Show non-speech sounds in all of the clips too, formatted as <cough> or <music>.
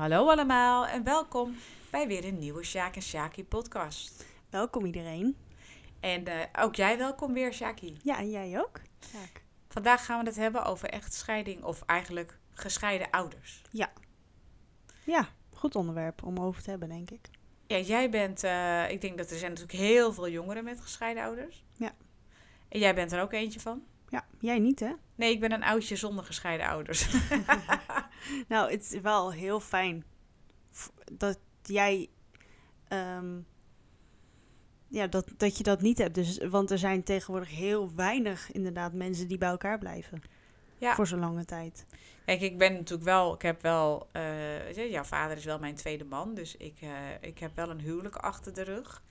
Hallo allemaal en welkom bij weer een nieuwe Sjaak en Sjaki podcast. Welkom iedereen. En eh, ook jij welkom weer, Sjaki. Ja, en jij ook? Sjaak. Vandaag gaan we het hebben over echtscheiding of eigenlijk gescheiden ouders. Ja, goed onderwerp om over te hebben, denk ik. Ja, jij bent, eh, ik denk dat er zijn natuurlijk heel veel jongeren met gescheiden ouders. Ja. En jij bent er ook eentje van? Ja, jij niet hè? Nee, ik ben een oudje zonder gescheiden ouders. <laughs> Nou, het is wel heel fijn dat jij, ehm, ja, dat, dat je dat niet hebt. Dus, want er zijn tegenwoordig heel weinig inderdaad mensen die bij elkaar blijven. Ja. Voor zo'n lange tijd. Kijk, ik ben natuurlijk wel, ik heb wel, je, jouw vader is wel mijn tweede man, dus ik, eh, ik heb wel een huwelijk achter de rug.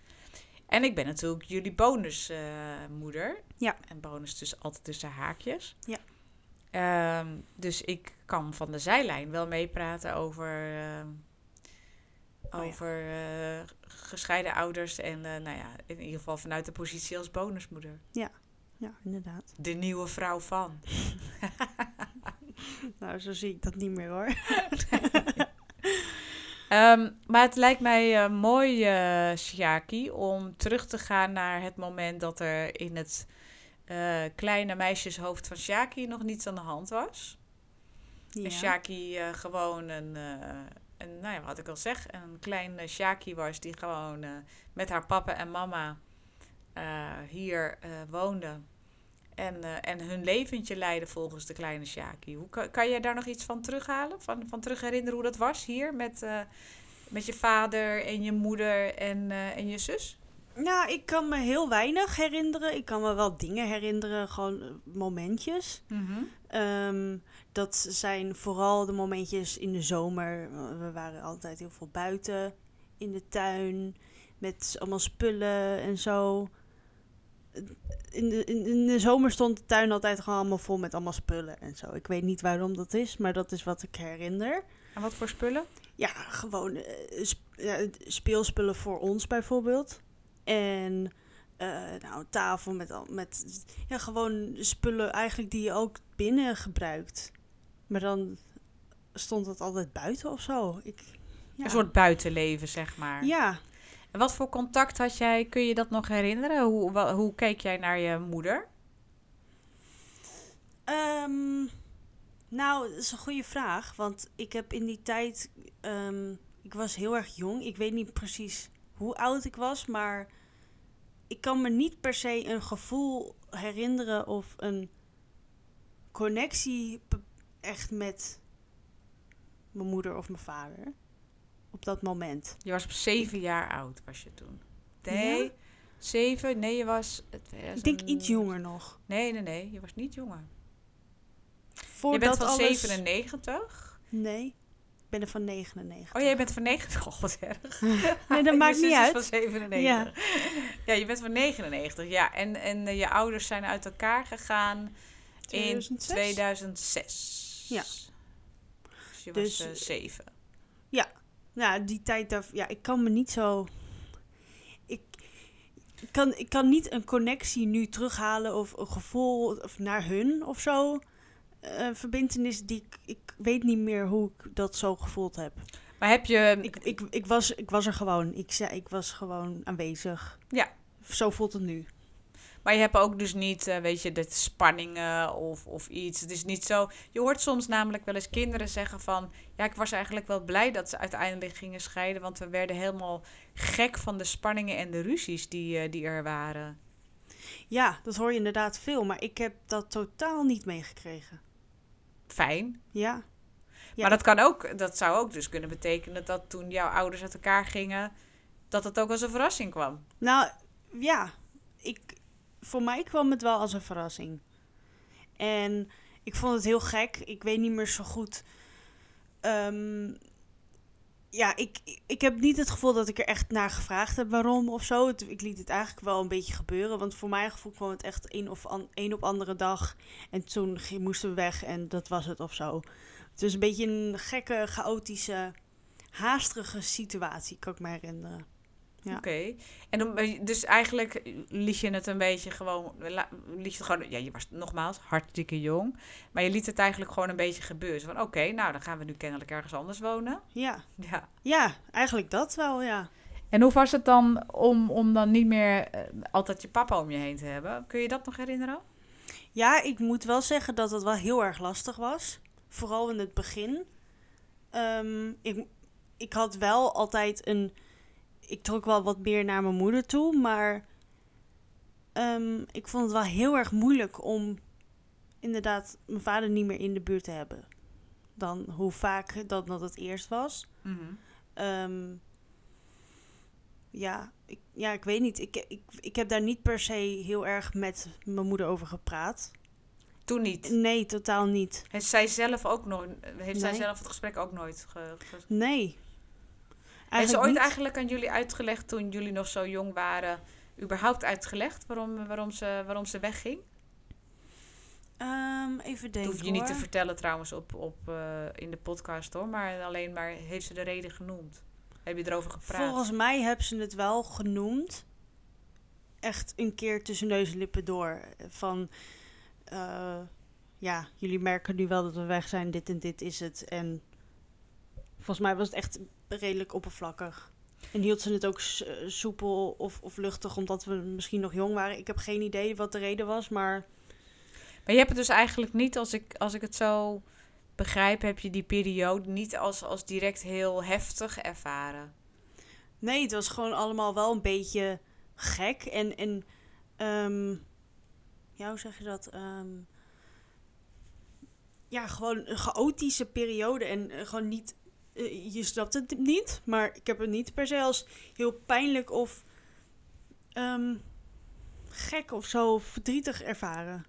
En ik ben natuurlijk jullie bonusmoeder. Ja. En bonus dus altijd tussen haakjes. Ja. Ehm, dus ik kan van de zijlijn wel meepraten over, ehm, Oh ja. over eh, gescheiden ouders. En eh, nou ja, in ieder geval vanuit de positie als bonusmoeder. Ja, inderdaad. De nieuwe vrouw van. <laughs> Nou, zo zie ik dat niet meer hoor. <laughs> Ehm, maar het lijkt mij eh, mooi, Shaki, om terug te gaan naar het moment dat er in het eh, kleine meisjeshoofd van Shaki nog niets aan de hand was. En Ja. Shaki eh, gewoon een, eh, een, nou ja, wat ik al zeg, een klein eh, Shaki was die gewoon met haar papa en mama hier woonde. En, en hun leventje leidde volgens de kleine Shaki. Hoe kan, kan jij daar nog iets van terughalen? Van, van terug herinneren hoe dat was hier met, met je vader en je moeder en, en je zus? Nou, ik kan me heel weinig herinneren. Ik kan me wel dingen herinneren, gewoon eh, momentjes. Ehm, dat zijn vooral de momentjes in de zomer. We waren altijd heel veel buiten in de tuin met allemaal spullen en zo. In de, in, in de zomer stond de tuin altijd gewoon allemaal vol met allemaal spullen en zo. Ik weet niet waarom dat is, maar dat is wat ik herinner. En wat voor spullen? Ja, gewoon eh, sp- ja, speelspullen voor ons bijvoorbeeld. En eh, nou, tafel met, al- met ja, gewoon spullen eigenlijk die je ook binnen gebruikt. Maar dan stond dat altijd buiten of zo. Ik, ja. Een soort buitenleven, zeg maar. Ja, En wat voor contact had jij? Kun je dat nog herinneren? Hoe, hoe keek jij naar je moeder? Ehm, nou, dat is een goede vraag. Want ik heb in die tijd. ehm, ik was heel erg jong. Ik weet niet precies hoe oud ik was. Maar ik kan me niet per se een gevoel herinneren of een connectie echt met mijn moeder of mijn vader. Op dat moment. Je was op zeven jaar oud, was je toen? Nee, Ja? zeven? Nee, je was... Ik denk iets jonger nog. Nee, nee, nee. Je was niet jonger. Voordat je bent van alles... 97? Nee, ben er van 99. Oh, jij bent van 90? Oh, wat erg. <laughs> Nee, dat maakt <laughs> niet is uit. van 97. Ja. <laughs> ja, je bent van 99. Ja, en, en eh, je ouders zijn uit elkaar gegaan in 2006? 2006. Ja. Dus je Dus, was eh, zeven. Nou, die tijd daar, ja, ik kan me niet zo. Ik, ik kan, ik kan niet een connectie nu terughalen of een gevoel of naar hun of zo. Eh, Een verbindenis die ik, ik weet niet meer hoe ik dat zo gevoeld heb. Maar heb je... Ik, ik, ik, was, ik was er gewoon. Ik, zei, ik was gewoon aanwezig. Ja. Zo voelt het nu. Maar je hebt ook dus niet, eh, weet je, de spanningen of, of iets. Het is niet zo. Je hoort soms namelijk wel eens kinderen zeggen van. Ja, ik was eigenlijk wel blij dat ze uiteindelijk gingen scheiden. Want we werden helemaal gek van de spanningen en de ruzies die, eh, die er waren. Ja, dat hoor je inderdaad veel. Maar ik heb dat totaal niet meegekregen. Fijn. Ja. Ja, maar dat kan ook, dat zou ook dus kunnen betekenen dat toen jouw ouders uit elkaar gingen. dat het ook als een verrassing kwam. Nou, ja. Ik, voor mij kwam het wel als een verrassing. En ik vond het heel gek. Ik weet niet meer zo goed. Ehm, ja, ik, ik heb niet het gevoel dat ik er echt naar gevraagd heb waarom of zo. Ik liet het eigenlijk wel een beetje gebeuren. Want voor mijn gevoel kwam het echt één, of op andere dag. En toen moesten we weg en dat was het of zo. Het was een beetje een gekke, chaotische, haastige situatie, kan ik me herinneren. Ja. Oké. En dan, dus eigenlijk liet je het een beetje gewoon, liet je gewoon, ja, je was nogmaals hartstikke jong, maar je liet het eigenlijk gewoon een beetje gebeuren. Van oké, nou dan gaan we nu kennelijk ergens anders wonen. Ja. <laughs> Ja, ja eigenlijk dat wel, ja. En hoe was het dan om, om dan niet meer eh, altijd je papa om je heen te hebben? Kun je dat nog herinneren? Ja, ik moet wel zeggen dat het wel heel erg lastig was. Vooral in het begin. Um, ik, ik had wel altijd een. Ik trok wel wat meer naar mijn moeder toe, maar. Um, ik vond het wel heel erg moeilijk om inderdaad mijn vader niet meer in de buurt te hebben. Dan hoe vaak dat, dat het eerst was. Mm um, ja, ik, ja, ik weet niet. Ik, ik, ik heb daar niet per se heel erg met mijn moeder over gepraat. Toen niet? Nee, totaal niet. Heeft zij zelf ook nooit, heeft zij zelf het gesprek ook nooit ge, Nee. Ze ooit eigenlijk aan jullie uitgelegd toen jullie nog zo jong waren, überhaupt uitgelegd waarom, waarom, ze, waarom ze wegging? Um, even denken. Dat hoef je niet te vertellen trouwens op, op, uh, in de podcast hoor, maar alleen maar heeft ze de reden genoemd. Heb je erover gepraat? Volgens mij hebben ze het wel genoemd. Echt een keer tussen neus en lippen door. Van, uh, ja, jullie merken nu wel dat we weg zijn. Dit en dit is het. En volgens mij was het echt redelijk oppervlakkig. En hield ze het ook eh, soepel of, of luchtig, omdat we misschien nog jong waren. Ik heb geen idee wat de reden was, maar... Maar je hebt het dus eigenlijk niet, als ik, als ik het zo begrijp, heb je die periode niet als, als direct heel heftig ervaren. Nee, het was gewoon allemaal wel een beetje gek. En, en um, ja, hoe zeg je dat? Um, ja, gewoon een chaotische periode. En uh, gewoon niet. Uh, je snapt het niet, maar ik heb het niet per se als heel pijnlijk of um, gek of zo verdrietig ervaren.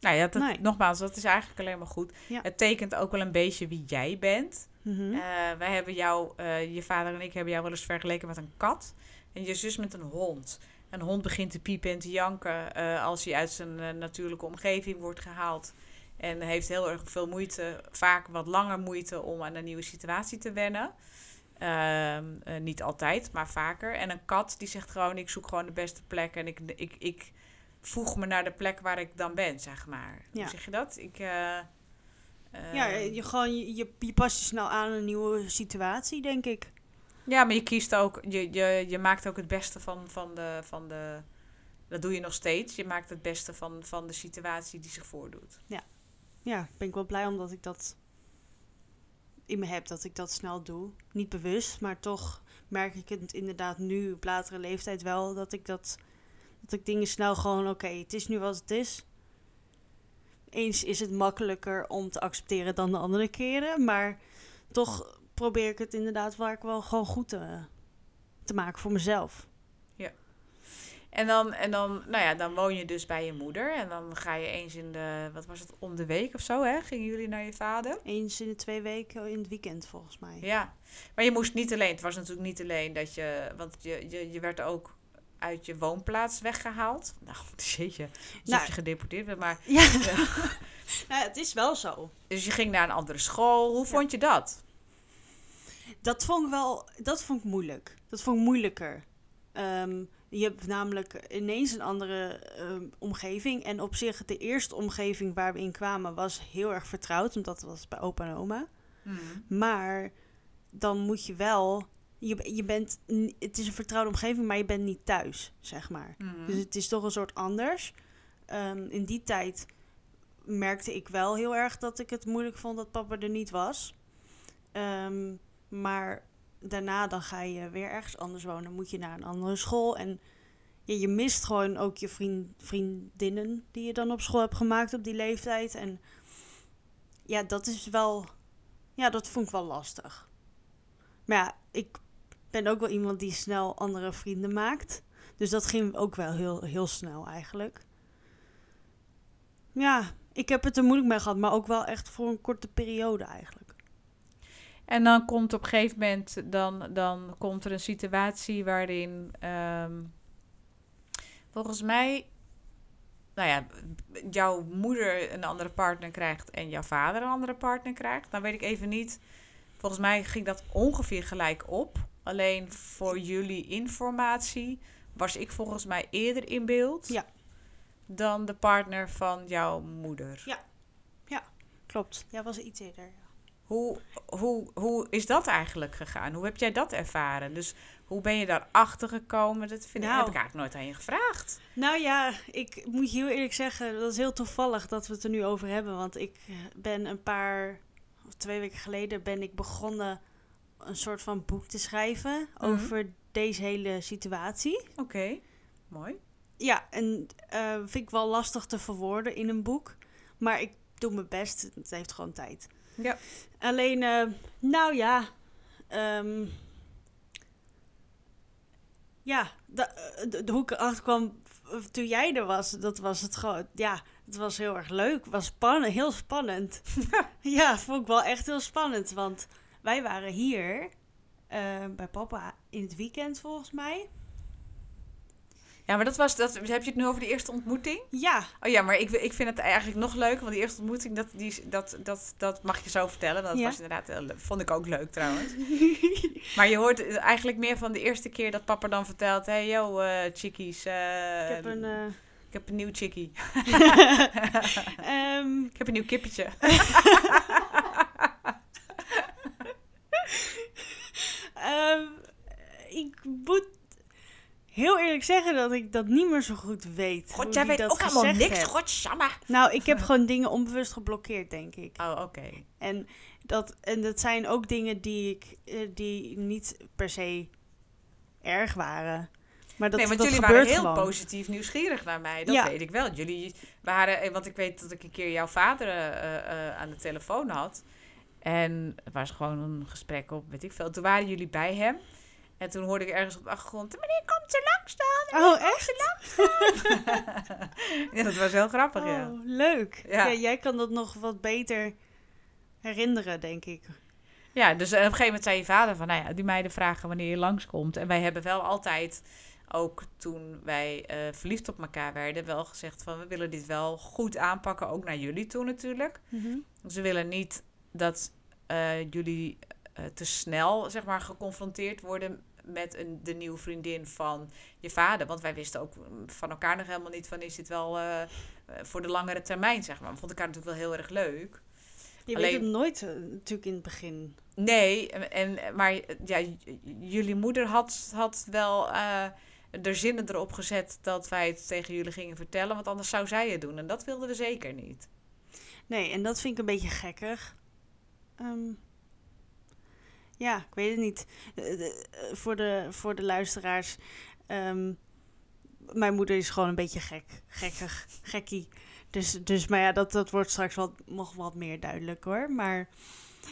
Nou ja, dat, nogmaals, dat is eigenlijk alleen maar goed. Het tekent ook wel een beetje wie jij bent. Mm wij hebben jou, uh, je vader en ik hebben jou wel eens vergeleken met een kat. En je zus met een hond. Een hond begint te piepen en te janken uh, als hij uit zijn natuurlijke omgeving wordt gehaald. En heeft heel erg veel moeite, vaak wat langer moeite om aan een nieuwe situatie te wennen. Ehm, niet altijd, maar vaker. En een kat die zegt gewoon: Ik zoek gewoon de beste plek en ik, ik, ik voeg me naar de plek waar ik dan ben, zeg maar. Hoe zeg je dat? Ik, uh, ja, je, gewoon, je, je past je snel aan een nieuwe situatie, denk ik. Ja, maar je kiest ook, je, je, je maakt ook het beste van, van, de, van de. Dat doe je nog steeds. Je maakt het beste van, van de situatie die zich voordoet. Ja. Ja, ben ik wel blij omdat ik dat in me heb, dat ik dat snel doe. Niet bewust, maar toch merk ik het inderdaad nu op latere leeftijd wel dat ik dat dat ik dingen snel gewoon, oké, het is nu wat het is. Eens is het makkelijker om te accepteren dan de andere keren. Maar toch probeer ik het inderdaad waar ik wel gewoon goed te, te maken voor mezelf. En dan, en dan, nou ja, dan woon je dus bij je moeder. En dan ga je eens in de, wat was het, om de week of zo, hè? Gingen jullie naar je vader? Eens in de twee weken in het weekend, volgens mij. Ja. Maar je moest niet alleen, het was natuurlijk niet alleen dat je, want je, je, je werd ook uit je woonplaats weggehaald. Nou, <laughs> jeetje, alsof nou, je gedeporteerd bent, maar... Ja. <laughs> <laughs> nou, het is wel zo. Dus je ging naar een andere school. Hoe vond je dat? Dat vond ik wel... Dat vond ik moeilijk. Dat vond ik moeilijker. Ehm, je hebt namelijk ineens een andere ehm, omgeving. En op zich, de eerste omgeving waar we in kwamen was heel erg vertrouwd. Omdat het was bij opa en oma. Hmm. Maar dan moet je wel je, je bent, het is een vertrouwde omgeving, maar je bent niet thuis, zeg maar. Mhm. Dus het is toch een soort anders. Ehm, in die tijd merkte ik wel heel erg dat ik het moeilijk vond dat papa er niet was. Ehm, maar daarna dan ga je weer ergens anders wonen, moet je naar een andere school. En je, je mist gewoon ook je vriend, vriendinnen die je dan op school hebt gemaakt op die leeftijd. En ja, dat is wel, ja, dat vond ik wel lastig. Maar ja, ik ben ook wel iemand die snel andere vrienden maakt. Dus dat ging ook wel heel, heel snel eigenlijk. Ja, ik heb het er moeilijk mee gehad, maar ook wel echt voor een korte periode eigenlijk. En dan komt op een gegeven moment dan, dan komt er een situatie waarin ehm, volgens mij, nou ja, jouw moeder een andere partner krijgt en jouw vader een andere partner krijgt. Dan weet ik even niet. Volgens mij ging dat ongeveer gelijk op. Alleen voor jullie informatie was ik volgens mij eerder in beeld Ja. dan de partner van jouw moeder. Ja. Klopt. Ja, was iets eerder. ja. Hoe, hoe, hoe is dat eigenlijk gegaan? Hoe heb jij dat ervaren? Dus hoe ben je daarachter gekomen? Dat vind ik, Nou. heb ik eigenlijk nooit aan je gevraagd. Nou ja, ik moet je heel eerlijk zeggen, dat is heel toevallig dat we het er nu over hebben. Want ik eh, ben een paar, of twee weken geleden, ben ik begonnen een soort van boek te schrijven Mhm. over deze hele situatie. Oké, mooi. Ja, en eh, vind ik wel lastig te verwoorden in een boek. Maar ik doe mijn best. Het heeft gewoon tijd. Ja. Alleen, eh, nou ja. ehm, ja, de, eh, de, de hoe ik erachter kwam toen jij er was, dat was het gewoon. Ja, het was heel erg leuk. Het was spannend, heel spannend. <laughs> ja, vond ik wel echt heel spannend. Want wij waren hier eh, bij papa in het weekend volgens mij. Ja, maar dat was, dat, heb je het nu over de eerste ontmoeting? Ja, Oh ja, maar ik, ik vind het eigenlijk nog leuker, want die eerste ontmoeting, dat, die, dat, dat, dat mag je zo vertellen. Dat Ja. was inderdaad, le- vond ik ook leuk trouwens. <laughs> maar je hoort eigenlijk meer van de eerste keer dat papa dan vertelt, hé hey, yo eh chickies, eh, ik heb een. eh, ik heb een nieuw chickie. <laughs> ehm, <laughs> Ik heb een nieuw kippetje. Ehm, ik moet heel eerlijk zeggen dat ik dat niet meer zo goed weet. God, jij weet ook helemaal niks. Godsamme. Nou, ik heb <laughs> gewoon dingen onbewust geblokkeerd, denk ik. Oh, oké. En dat, en dat zijn ook dingen die ik eh, die niet per se erg waren. Maar dat, nee, want dat jullie waren heel gewoon. positief nieuwsgierig naar mij. Dat Ja. weet ik wel. Jullie waren, eh, want ik weet dat ik een keer jouw vader eh, aan de telefoon had. En het was gewoon een gesprek op, weet ik veel. Toen waren jullie bij hem. En toen hoorde ik ergens op de achtergrond, meneer komt er langs dan. Oh, echt? <laughs> ja, dat was heel grappig, ja. Oh, leuk. Ja. Ja. jij kan dat nog wat beter herinneren, denk ik. Ja, dus op een gegeven moment zei je vader van, nou ja, die meiden vragen wanneer je langskomt. En wij hebben wel altijd, ook toen wij eh, verliefd op elkaar werden, wel gezegd van, we willen dit wel goed aanpakken. Ook naar jullie toe natuurlijk. Ze willen niet dat eh, jullie eh, te snel, zeg maar, geconfronteerd worden met een, de nieuwe vriendin van je vader. Want wij wisten ook mm, van elkaar nog helemaal niet van, is dit wel eh, eh, voor de langere termijn, zeg maar. We vonden elkaar natuurlijk wel heel erg leuk. Je Alleen- weet het nooit eh, natuurlijk in het begin. Nee, en, maar ja, jullie moeder had, had wel eh er zinnen erop gezet dat wij het tegen jullie gingen vertellen, want anders zou zij het doen. En dat wilden we zeker niet. Nee, en dat vind ik een beetje gekkig. Ehm, ja, ik weet het niet. Eh, de- eh, voor, de, voor de luisteraars. ehm, mijn moeder is gewoon een beetje gek. Gekkig. Gekkie. Dus, dus maar ja, dat, dat wordt straks wat, nog wat meer duidelijk hoor. Maar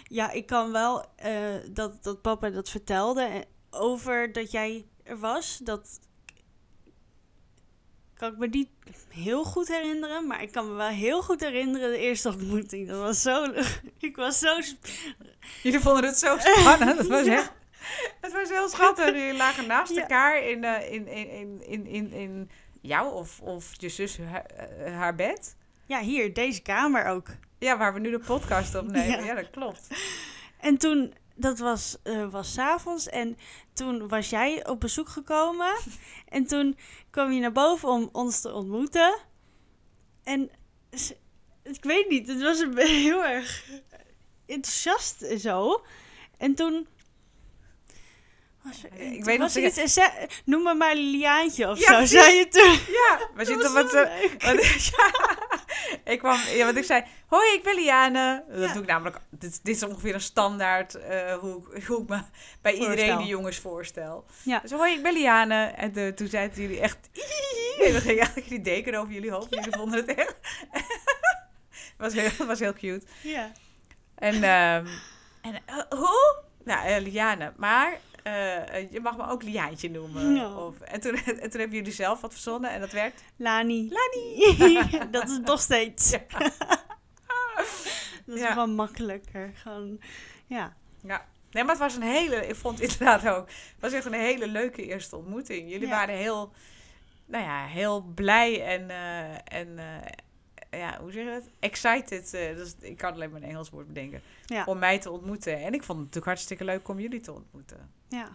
ja, ik kan wel eh, dat, dat papa dat vertelde eh, over dat jij er was. Dat kan ik me niet heel goed herinneren, maar ik kan me wel heel goed herinneren de eerste ontmoeting. Dat was zo, <laughs> ik was zo, Jullie vonden het zo spannend. Dat was <laughs> echt. Het was heel schattig. Jullie lagen naast Ja. elkaar in, eh, in, in, in, in, in, in jou of, of je zus haar, eh, haar bed. ja hier, deze kamer ook. Ja, waar we nu de podcast opnemen. Ja. Ja, dat klopt. En toen, dat was, eh was 's avonds en toen was jij op bezoek gekomen. <laughs> en toen kwam je naar boven om ons te ontmoeten. En ik weet niet, het was <laughs> heel erg enthousiast en zo. En toen... Was er, Ik toen weet nog was iets, noem me maar Liliaantje of Ja, zo, zei je toen. Ja, we zitten wat. <laughs> ja, <laughs> ik kwam, ja, want ik zei, hoi, ik ben Liane. Dat Ja. doe ik namelijk, dit, dit is ongeveer een standaard eh, hoe, ik- hoe ik me bij iedereen die jongens voorstel. Ja. Dus hoi, ik ben Liane. En de, toen zeiden jullie echt, en dan ging eigenlijk die deken over jullie hoofd. Jullie vonden het echt. Het <laughs> was heel, was heel cute. Ja. En, ehm, en eh, hoe? Nou, eh, Liane. Maar eh, je mag me ook Liaantje noemen. <laughs> Of, en, toen, <laughs> en toen hebben jullie zelf wat verzonnen en dat werd... Lani. Lani. <laughs> dat is nog steeds. Ja. Dat is wel makkelijker. Gewoon, ja. Ja. Nee, maar het was een hele... Ik vond het inderdaad ook... Het was echt een hele leuke eerste ontmoeting. Jullie waren heel... Nou ja, heel blij en... eh, en eh, ja, hoe zeg je dat? Excited. eh, dus ik kan alleen maar een Engels woord bedenken. Ja. Om mij te ontmoeten. En ik vond het natuurlijk hartstikke leuk om jullie te ontmoeten. ja.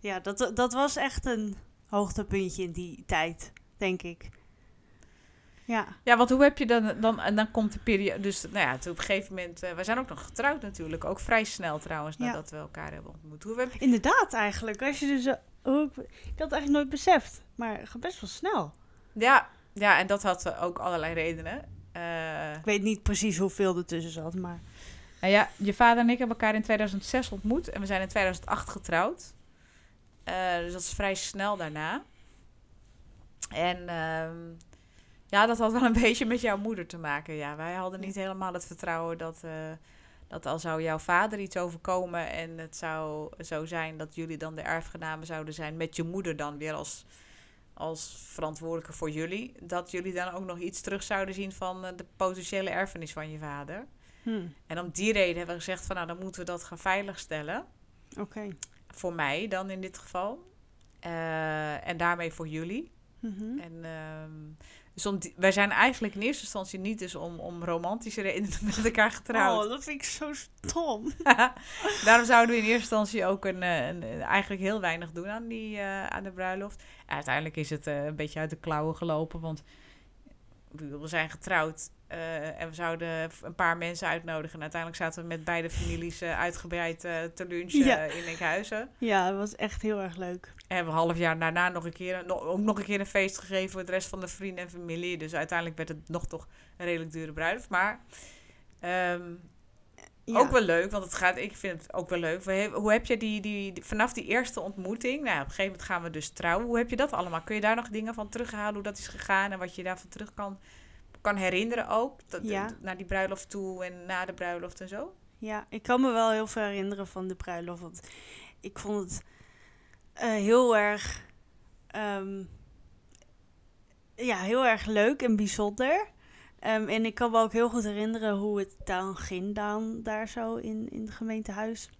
ja dat, dat was echt een hoogtepuntje in die tijd, denk ik. Ja. Ja, want hoe heb je dan, dan en dan komt de periode, dus nou ja, toen op een gegeven moment, uh, we zijn ook nog getrouwd natuurlijk, ook vrij snel trouwens, nadat we elkaar hebben ontmoet. Hoe heb je... Inderdaad eigenlijk, als je dus, uh, ik had het eigenlijk nooit beseft, maar best wel snel. Ja, ja, en dat had uh, ook allerlei redenen. Ik weet niet precies hoeveel er tussen zat, maar... Nou ja, je vader en ik hebben elkaar in 2006 ontmoet en we zijn in 2008 getrouwd. dus dat is vrij snel daarna. En ehm, ja, dat had wel een <laughs> beetje met jouw moeder te maken. Ja, wij hadden niet helemaal het vertrouwen dat, uh, dat al zou jouw vader iets overkomen en het zou zo zijn dat jullie dan de erfgenamen zouden zijn met je moeder dan weer als, als verantwoordelijke voor jullie, dat jullie dan ook nog iets terug zouden zien van uh, de potentiële erfenis van je vader. Hmm. En om die reden hebben we gezegd van nou dan moeten we dat gaan veiligstellen. Oké. Voor mij dan in dit geval. Uh, en daarmee voor jullie. Mm -hmm. En uh, dus om die, wij zijn eigenlijk in eerste instantie niet dus om, om romantische redenen <laughs> met elkaar getrouwd. Oh, dat vind ik zo stom. <laughs> Daarom zouden we in eerste instantie ook een, een, een eigenlijk heel weinig doen aan, die, uh, aan de bruiloft. En uiteindelijk is het uh, een beetje uit de klauwen gelopen, want we zijn getrouwd uh, en we zouden een paar mensen uitnodigen. En uiteindelijk zaten we met beide families uh, uitgebreid uh, te lunchen ja. in Enkhuizen. Ja, dat was echt heel erg leuk. En we hebben een half jaar daarna nog een keer, nog, ook nog een keer een feest gegeven voor de rest van de vrienden en familie. Dus uiteindelijk werd het nog toch een redelijk dure bruiloft. Maar um, ja. ook wel leuk, want het gaat, ik vind het ook wel leuk. Hoe heb je die, die, die vanaf die eerste ontmoeting, nou, op een gegeven moment gaan we dus trouwen. Hoe heb je dat allemaal? Kun je daar nog dingen van terughalen, hoe dat is gegaan en wat je daarvan terug kan kan herinneren ook. Dat, ja. Naar die bruiloft toe en na de bruiloft en zo. Ja, ik kan me wel heel veel herinneren van de bruiloft. Want ik vond het uh, heel erg... Um, ja, heel erg leuk en bijzonder. Um, en ik kan me ook heel goed herinneren hoe het dan ging dan daar zo in, in het gemeentehuis.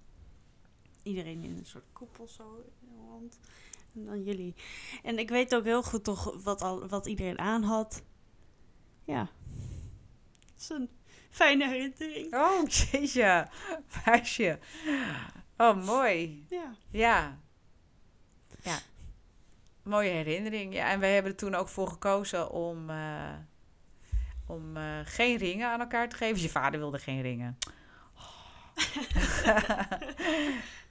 Iedereen in een soort koepel zo in de hand. En dan jullie. En ik weet ook heel goed toch wat, al, wat iedereen aan had. Ja. Dat is een fijne herinnering. Oh, jeetje. Meisje. Oh, mooi. Ja. Ja. Ja. Mooie herinnering. Ja, en wij hebben er toen ook voor gekozen om, uh, om uh, geen ringen aan elkaar te geven. Je vader wilde geen ringen. <laughs>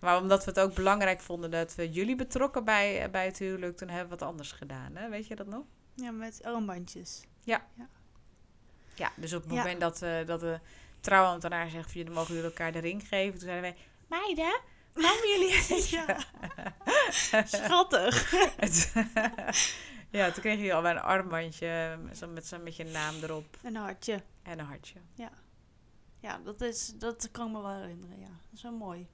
maar omdat we het ook belangrijk vonden dat we jullie betrokken bij, bij het huwelijk, toen hebben we wat anders gedaan. Hè? Weet je dat nog? Ja, met armbandjes. Ja. ja. Ja, dus op het moment ja. dat, uh, dat de trouwambtenaar zegt... dan mogen jullie elkaar de ring geven. Toen zeiden wij... Meiden, <laughs> mogen jullie... ja. <laughs> Schattig. Ja, toen kreeg je al bij een armbandje... Met, met, zo met je naam erop. En een hartje. En een hartje. Ja. Ja, dat, is, dat kan ik me wel herinneren, ja. Dat is wel mooi.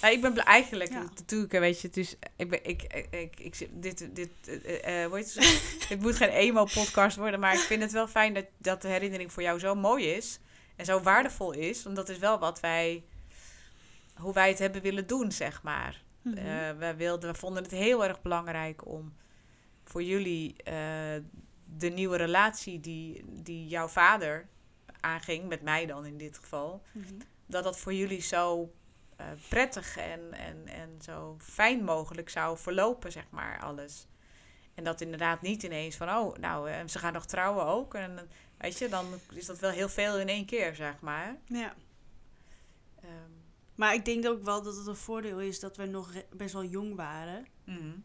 Nou, ik ben eigenlijk ja. natuurlijk, weet je, het is, ik ben, ik, ik, ik, ik dit, dit, uh, uh, het, <laughs> moet geen emo-podcast worden, maar ik vind het wel fijn dat, dat de herinnering voor jou zo mooi is en zo waardevol is, want dat is wel wat wij, hoe wij het hebben willen doen, zeg maar. Mm -hmm. uh, we, wilden, we vonden het heel erg belangrijk om voor jullie de nieuwe relatie die, die jouw vader aanging, met mij dan in dit geval, mm -hmm. dat dat voor jullie zo uh, prettig en, en, en zo fijn mogelijk zou verlopen, zeg maar, alles. En dat inderdaad niet ineens van, oh, nou, uh, ze gaan nog trouwen ook. En weet je, dan is dat wel heel veel in één keer, zeg maar. Ja. Um, maar ik denk ook wel dat het een voordeel is dat we nog best wel jong waren. Mm.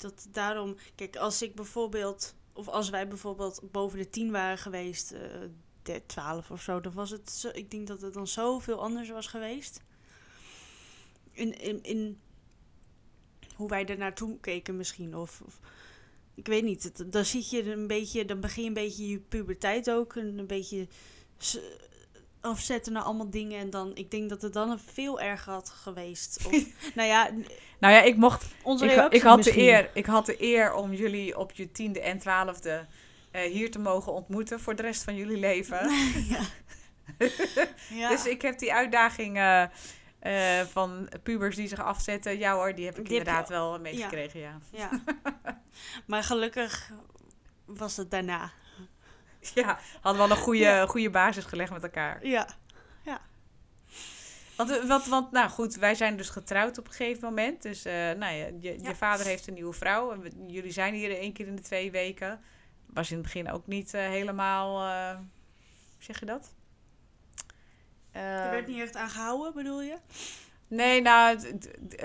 Dat daarom, kijk, als ik bijvoorbeeld, of als wij bijvoorbeeld boven de tien waren geweest, uh, 12 of zo, dan was het, zo, ik denk dat het dan zoveel anders was geweest in, in, in hoe wij er naartoe keken misschien. Of, ik weet niet. Dan zie je een beetje, dan begin je een beetje je puberteit ook. Een beetje afzetten naar allemaal dingen. En dan, ik denk dat het dan een veel erger had geweest. <laughs> Of, nou ja. Nou ja, ik mocht. Onze ik, ik, had de eer, ik had de eer om jullie op je tiende en twaalfde uh, hier te mogen ontmoeten voor de rest van jullie leven. <laughs> ja. <laughs> ja. Dus ik heb die uitdaging. Uh, uh, van pubers die zich afzetten. Ja hoor, die heb ik die inderdaad heb wel meegekregen, ja. ja. ja. maar gelukkig was het daarna. <laughs> Ja, hadden we al een goede, ja. goede basis gelegd met elkaar. Ja, ja. Want, eh, want, want, nou goed, wij zijn dus getrouwd op een gegeven moment. Dus uh, nou ja, je, Ja. je vader heeft een nieuwe vrouw. En we- jullie zijn hier één keer in de twee weken. Was in het begin ook niet eh, helemaal... eh, hoe zeg je dat? Er Eh, werd niet echt aan gehouden, bedoel je? Nee, nou, het, het,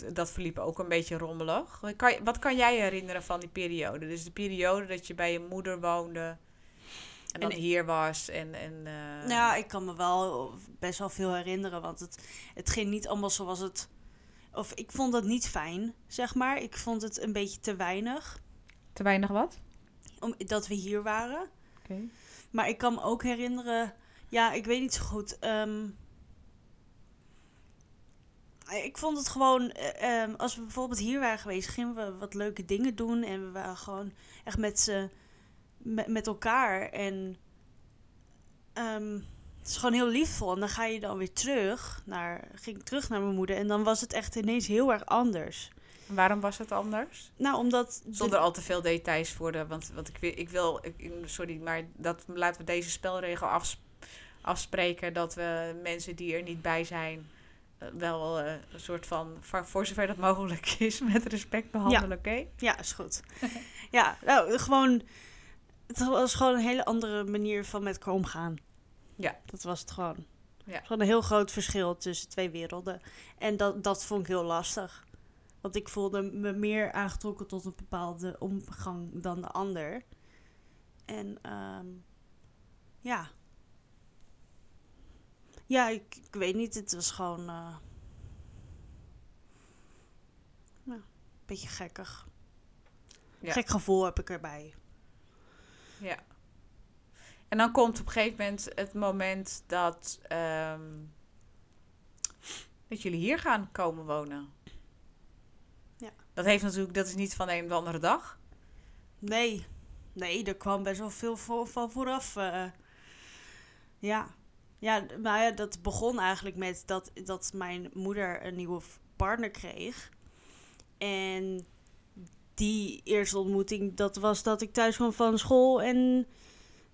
het- dat verliep ook een beetje rommelig. Kan, wat kan jij herinneren van die periode? Dus de periode dat je bij je moeder woonde en dan En- hier was en... en eh, Nou Ja, ik kan me wel best wel veel herinneren, want het, het ging niet allemaal zoals het... Of ik vond dat niet fijn, zeg maar. Ik vond het een beetje te weinig, Te weinig wat? om, dat we hier waren. Oké. Maar ik kan me ook herinneren, ja, ik weet niet zo goed. ehm, ik vond het gewoon, eh, ehm, als we bijvoorbeeld hier waren geweest, gingen we wat leuke dingen doen. En we waren gewoon echt met z'n, met, met elkaar. En ehm, het is gewoon heel liefvol. En dan ga je dan weer terug naar, ging ik terug naar mijn moeder. En dan was het echt ineens heel erg anders. Waarom was het anders? Nou, omdat... de- Zonder al te veel details voor de... Want, want ik, wil- ik wil... Ik, sorry, maar dat, laten we deze spelregel afs- afspreken... dat we mensen die er niet bij zijn... wel eh, een soort van... voor- zover dat mogelijk <laughs> is... met respect behandelen, oké? Ja, is goed. <laughs> ja, nou, gewoon... Het was gewoon een hele andere manier van met elkaar omgaan. Ja. Dat was het gewoon. Ja. Gewoon een heel groot verschil tussen twee werelden. En dat, dat vond ik heel lastig. Want ik voelde me meer aangetrokken tot een bepaalde omgang dan de ander. En ehm, ja. Ja, ik, ik weet niet. Het was gewoon... eh, een beetje gekkig. Ja. Gek gevoel heb ik erbij. Ja. En dan komt op een gegeven moment het moment dat, ehm, dat jullie hier gaan komen wonen. Ja. Dat heeft natuurlijk, dat is niet van de een op de andere dag. Nee, nee, er kwam best wel veel voor, van vooraf. eh. ja. Ja, maar ja, dat begon eigenlijk met dat, dat mijn moeder een nieuwe partner kreeg. En die eerste ontmoeting, dat was dat ik thuis kwam van school en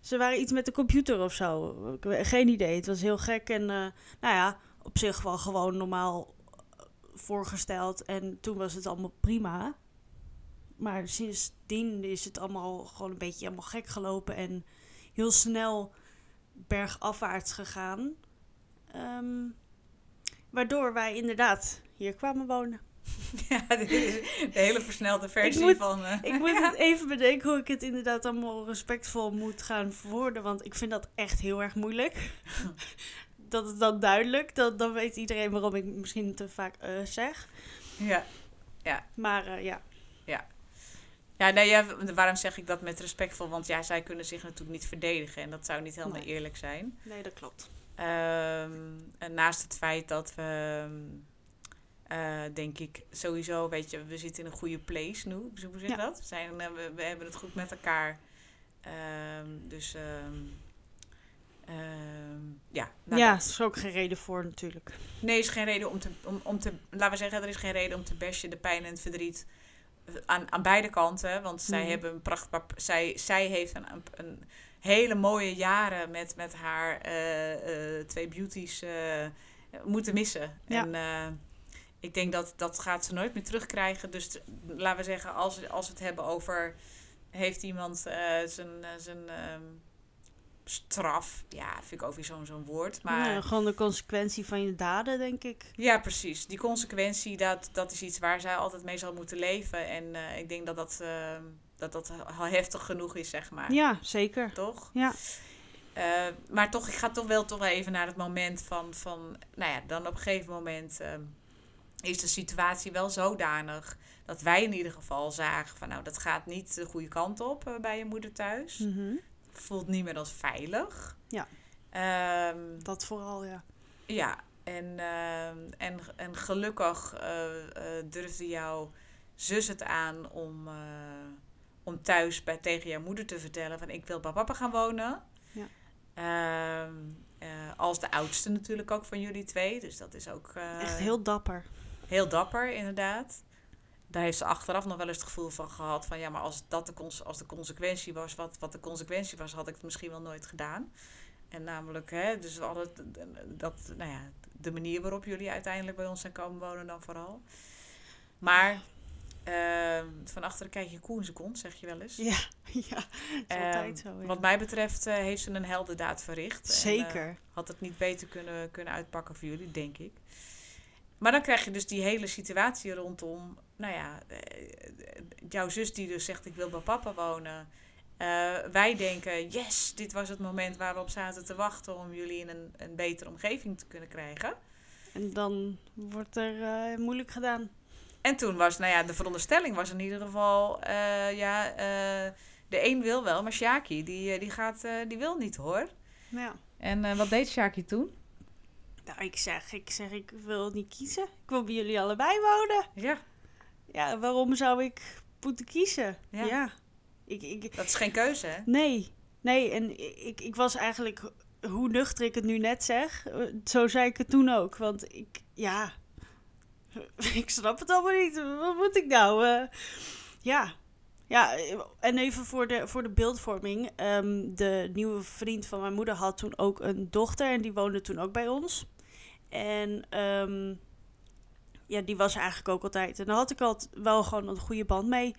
ze waren iets met de computer of zo. Geen idee, het was heel gek en eh, nou ja, op zich wel gewoon normaal eh, voorgesteld. En toen was het allemaal prima. Maar sindsdien is het allemaal gewoon een beetje allemaal gek gelopen en heel snel bergafwaarts gegaan. Ehm, waardoor wij inderdaad hier kwamen wonen. <laughs> ja, dit is de hele versnelde versie moet- van... eh, Ik moet <laughs> even bedenken hoe ik het inderdaad allemaal respectvol moet gaan verwoorden, want ik vind dat echt heel erg moeilijk. <laughs> dat is dan duidelijk, dan, dan weet iedereen waarom ik misschien te vaak eh, zeg. ja. Maar eh, ja, Ja, nee, ja, waarom zeg ik dat met respectvol? Want ja, zij kunnen zich natuurlijk niet verdedigen. En dat zou niet helemaal Nee. eerlijk zijn. nee, dat klopt. Ehm, en naast het feit dat we, eh, denk ik, sowieso, weet je, we zitten in een goede place nu. Hoe zeg je Ja. dat? We, zijn, eh, we, we hebben het goed met elkaar. Ehm, dus, ehm, ehm, ja. nou, ja, dat- er is ook geen reden voor natuurlijk. Nee, is geen reden om te, om, om te, laten we zeggen, er is geen reden om te bashen de pijn en het verdriet aan, aan beide kanten. Want zij Mhm. hebben een prachtbaar, zij, zij heeft een, een, hele mooie jaren met, met haar eh, eh, twee beauties eh, moeten missen. Ja. En ik denk dat dat gaat ze nooit meer terugkrijgen. Dus t- laten we zeggen, als, als we het hebben over heeft iemand zijn, zijn ehm, straf. Ja, vind ik ook weer zo'n zo'n woord. Maar Ja, gewoon de consequentie van je daden, denk ik. ja, precies. Die consequentie, dat, dat is iets waar zij altijd mee zal moeten leven. En eh, ik denk dat dat, eh, dat dat al heftig genoeg is, zeg maar. Ja, zeker. Toch? Ja. Eh, maar toch, ik ga toch wel toch even naar het moment van, van nou ja, dan op een gegeven moment is de situatie wel zodanig dat wij in ieder geval zagen van nou, dat gaat niet de goede kant op bij je moeder thuis. Mhm. Voelt niet meer als veilig. Ja. Ehm, Dat vooral, ja. ja, en, ehm, en, en gelukkig eh, eh, durfde jouw zus het aan om, eh, om thuis bij, tegen jouw moeder te vertellen van ik wil bij papa gaan wonen. Ja. Ehm, eh, als de oudste natuurlijk ook van jullie twee. Dus dat is ook Echt heel dapper. heel dapper inderdaad. Daar heeft ze achteraf nog wel eens het gevoel van gehad van ja, maar als dat de, cons- als de consequentie was, wat, wat de consequentie was, had ik het misschien wel nooit gedaan. En namelijk, hè, dus alle, dat, nou ja, de manier waarop jullie uiteindelijk bij ons zijn komen wonen dan vooral. Maar uh, van achteren kijk je koe in zijn kont, zeg je wel eens. Ja, <laughs> ja is altijd zo. Wat mij betreft uh, heeft ze een heldendaad verricht. Zeker. En, uh, had het niet beter kunnen, kunnen uitpakken voor jullie, denk ik. Maar dan krijg je dus die hele situatie rondom, nou ja, eh, jouw zus die dus zegt ik wil bij papa wonen. Uh, wij denken, yes, dit was het moment waar we op zaten te wachten om jullie in een, een betere omgeving te kunnen krijgen. En dan wordt er uh, moeilijk gedaan. En toen was, nou ja, de veronderstelling was in ieder geval, uh, ja, de een wil wel, maar Shaki, die, die, gaat, die wil niet hoor. Ja. En wat deed Shaki toen? Nou, ik zeg, ik zeg, ik wil niet kiezen. Ik wil bij jullie allebei wonen. Ja. Ja, waarom zou ik moeten kiezen? Ja. ja. Ik, ik, dat is geen keuze, hè? Nee, nee. En ik, ik was eigenlijk, hoe nuchter ik het nu net zeg, zo zei ik het toen ook. Want ik, ja, <laughs> ik snap het allemaal niet. Wat moet ik nou? Uh, ja. Ja, en even voor de, voor de beeldvorming. Um, de nieuwe vriend van mijn moeder had toen ook een dochter en die woonde toen ook bij ons. En um, ja, die was eigenlijk ook altijd. En daar had ik altijd wel gewoon een goede band mee.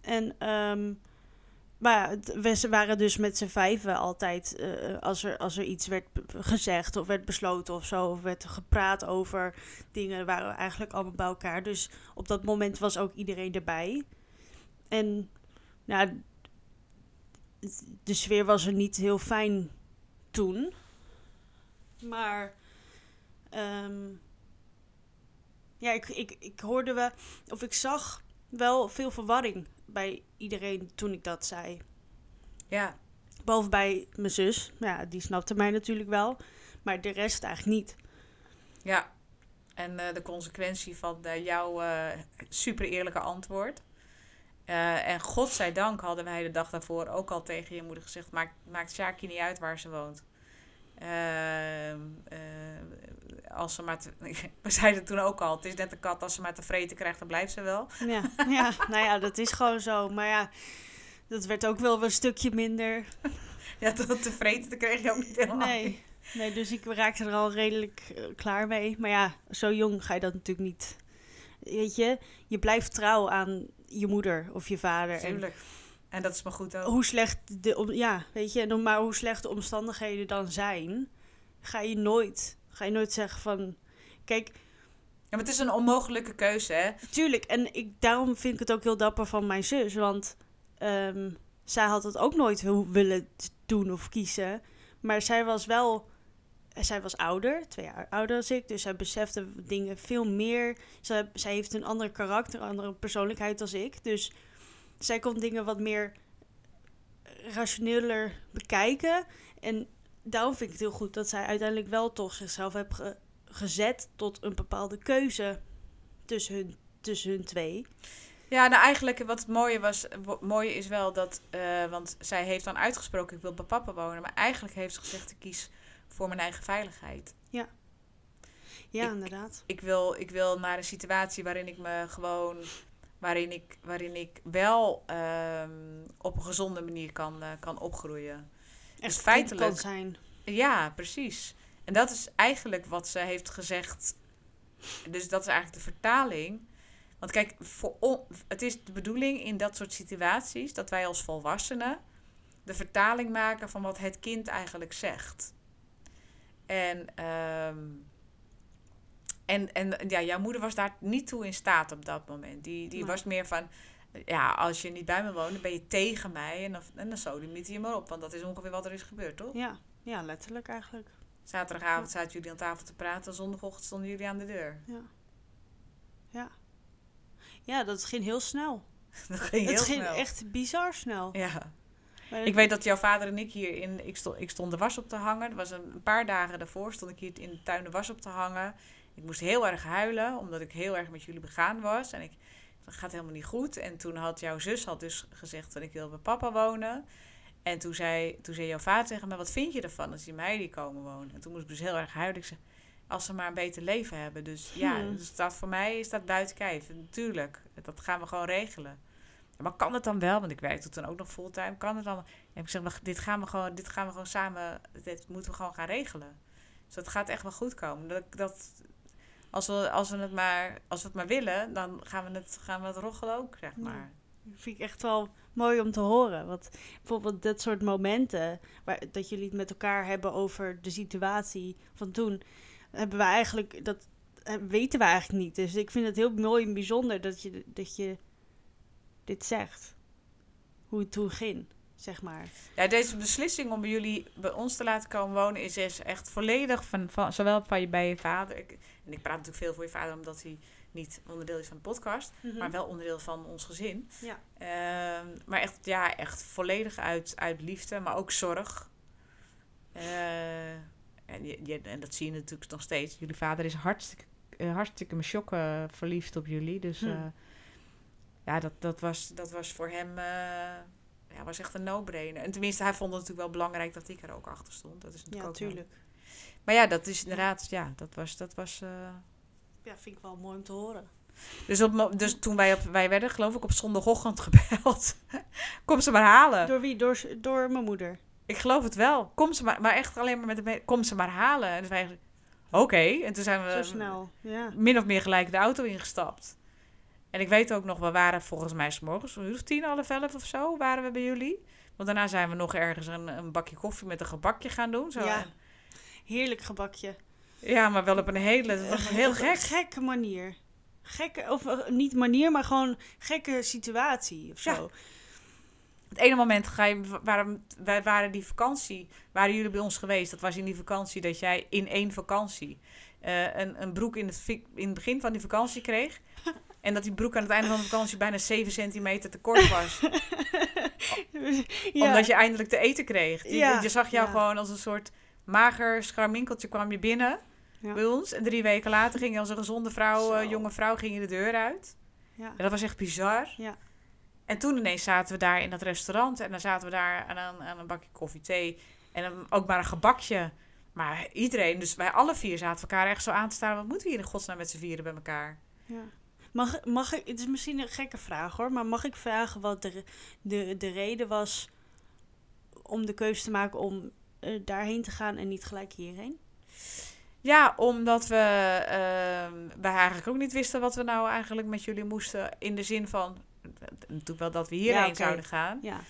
En, um, maar we waren dus met z'n vijven altijd, uh, als, er, als er iets werd gezegd of werd besloten of zo, of werd gepraat over dingen, waren we eigenlijk allemaal bij elkaar. Dus op dat moment was ook iedereen erbij. En nou, de sfeer was er niet heel fijn toen. Maar um, ja, ik, ik, ik hoorde wel, of ik zag wel veel verwarring bij iedereen toen ik dat zei. Ja. Behalve bij mijn zus. Ja, die snapte mij natuurlijk wel. Maar de rest eigenlijk niet. Ja. En uh, de consequentie van uh, jouw uh, super eerlijke antwoord. en godzijdank hadden wij de dag daarvoor ook al tegen je moeder gezegd... maakt, maakt Sjaki niet uit waar ze woont. Als ze maar te, <laughs> we zeiden toen ook al, het is net een kat, als ze maar te vreten krijgt, dan blijft ze wel. Ja, ja <laughs> nou ja, dat is gewoon zo. Maar ja, dat werd ook wel een stukje minder. <laughs> Ja, tot te vreten kreeg je ook niet helemaal. Nee, nee dus ik raakte er al redelijk uh, klaar mee. Maar ja, zo jong ga je dat natuurlijk niet. Weet je, je blijft trouw aan je moeder of je vader. Tuurlijk. En, en dat is maar goed ook. Hoe slecht de, ja, weet je, maar hoe slecht de omstandigheden dan zijn, ga je nooit ga je nooit zeggen van... Kijk... Ja, maar het is een onmogelijke keuze, hè? Tuurlijk. En ik, daarom vind ik het ook heel dapper van mijn zus. Want um, zij had het ook nooit willen doen of kiezen. Maar zij was wel... Zij was ouder, twee jaar ouder als ik. Dus zij besefte dingen veel meer. Zij, zij heeft een ander karakter, een andere persoonlijkheid als ik. Dus zij kon dingen wat meer rationeler bekijken. En daarom vind ik het heel goed dat zij uiteindelijk wel toch zichzelf heeft ge gezet tot een bepaalde keuze tussen hun, tussen hun twee. Ja, nou eigenlijk wat het mooie was, mooie is wel dat, uh, want zij heeft dan uitgesproken, ik wil bij papa wonen, maar eigenlijk heeft ze gezegd, ik kies voor mijn eigen veiligheid. Ja. Ja, ik, inderdaad. Ik wil, ik wil naar een situatie waarin ik me gewoon, waarin ik, waarin ik wel um, op een gezonde manier kan, uh, kan opgroeien. Echt dus feitelijk kan zijn. Ja, precies. En dat is eigenlijk wat ze heeft gezegd. Dus dat is eigenlijk de vertaling. Want kijk, voor het is de bedoeling in dat soort situaties dat wij als volwassenen de vertaling maken van wat het kind eigenlijk zegt. En, um, en, en ja, jouw moeder was daar niet toe in staat op dat moment. Die, die was meer van, ja, als je niet bij me woont, dan ben je tegen mij. En dan, en dan sodemiet je maar op. Want dat is ongeveer wat er is gebeurd, toch? Ja, ja letterlijk eigenlijk. Zaterdagavond zaten jullie aan tafel te praten. Zondagochtend stonden jullie aan de deur. Ja. Ja. Ja, dat ging heel snel. <laughs> dat ging heel het ging snel. echt bizar snel. Ja. Ik weet dat jouw vader en ik hier in... Ik stond, ik stond de was op te hangen. Dat was een, een paar dagen daarvoor stond ik hier in de tuin de was op te hangen. Ik moest heel erg huilen, omdat ik heel erg met jullie begaan was. En ik dat gaat helemaal niet goed. En toen had jouw zus had dus gezegd dat ik wil bij papa wonen. En toen zei, toen zei jouw vader tegen me, wat vind je ervan als die meiden komen wonen? En toen moest ik dus heel erg. Ik zei, als ze maar een beter leven hebben. Dus ja, Hmm. dus dat voor mij is dat buiten kijf. Natuurlijk, dat gaan we gewoon regelen. maar kan het dan wel? Want ik werkte toen ook nog fulltime. Kan het dan? En ik gezegd, dit gaan we gewoon, dit gaan we gewoon samen, dit moeten we gewoon gaan regelen. Dus dat gaat echt wel goed komen. Dat, dat, als, we, als, we het maar, als we het maar willen, dan gaan we het, gaan we het roggelen ook, zeg maar. Dat vind ik echt wel mooi om te horen. Want bijvoorbeeld dat soort momenten, waar, dat jullie het met elkaar hebben over de situatie van toen, hebben we eigenlijk, dat weten we eigenlijk niet. Dus ik vind het heel mooi en bijzonder dat je, dat je dit zegt. Hoe het toen ging, zeg maar. Ja, deze beslissing om bij jullie bij ons te laten komen wonen is, is echt volledig van, van zowel van je, bij je vader. Ik, en ik praat natuurlijk veel voor je vader omdat hij niet onderdeel is van de podcast, Mhm. maar wel onderdeel van ons gezin. Ja. Ehm, maar echt, ja, echt volledig uit, uit liefde, maar ook zorg. Eh, en, je, je- en dat zie je natuurlijk nog steeds. Jullie vader is hartstikke, eh, hartstikke me shocken verliefd op jullie. Dus Hm. eh, ja, dat, dat, was, dat was voor hem eh, ja, was echt een no-brainer. En tenminste, hij vond het natuurlijk wel belangrijk dat ik er ook achter stond. Dat is natuurlijk Ja, ook wel- tuurlijk. Maar ja, dat is inderdaad, ja, dat was... Dat was eh, Ja, vind ik wel mooi om te horen. dus, op, dus toen wij, op, wij werden, geloof ik, op zondagochtend <laughs> gebeld. Kom ze maar halen. Door wie? Door, door mijn moeder. Ik geloof het wel. Kom ze maar, maar echt alleen maar met de kom ze maar halen. En dus wij, oké. En toen zijn we Zo snel. Ja. min of meer gelijk de auto ingestapt. En ik weet ook nog, we waren volgens mij s morgens, een uur of tien, half elf of zo, waren we bij jullie. Want daarna zijn we nog ergens een, een bakje koffie met een gebakje gaan doen. Zo. Ja. Heerlijk gebakje. ja, maar wel op een hele, dat was heel gek. Gekke manier. Gekke, of eh, niet manier, maar gewoon gekke situatie of zo. Ja. Het ene moment ga je, waren, wij waren die vakantie, waren jullie bij ons geweest. Dat was in die vakantie dat jij in één vakantie eh, een, een broek in het, in het begin van die vakantie kreeg. En dat die broek aan het einde van de vakantie bijna 7 centimeter te kort was. <laughs> ja. Omdat je eindelijk te eten kreeg. Ja, Je zag jou ja. gewoon als een soort mager scharminkeltje kwam je binnen bij ons. En drie weken later ging je als een gezonde vrouw, eh, jonge vrouw, ging je de deur uit. ja. En dat was echt bizar. Ja. En toen ineens zaten we daar in dat restaurant. En dan zaten we daar aan een, aan een bakje koffie, thee. En ook maar een gebakje. Maar iedereen, dus wij alle vier zaten elkaar echt zo aan te staan. Wat moeten we hier in godsnaam met z'n vieren bij elkaar? Ja. Mag, mag ik, het is misschien een gekke vraag hoor, maar mag ik vragen wat de, de, de reden was om de keuze te maken om eh, daarheen te gaan en niet gelijk hierheen? Ja, omdat we, ehm wij eigenlijk ook niet wisten wat we nou eigenlijk met jullie moesten. In de zin van, natuurlijk wel dat we hierheen Ja, zouden gaan. Ja.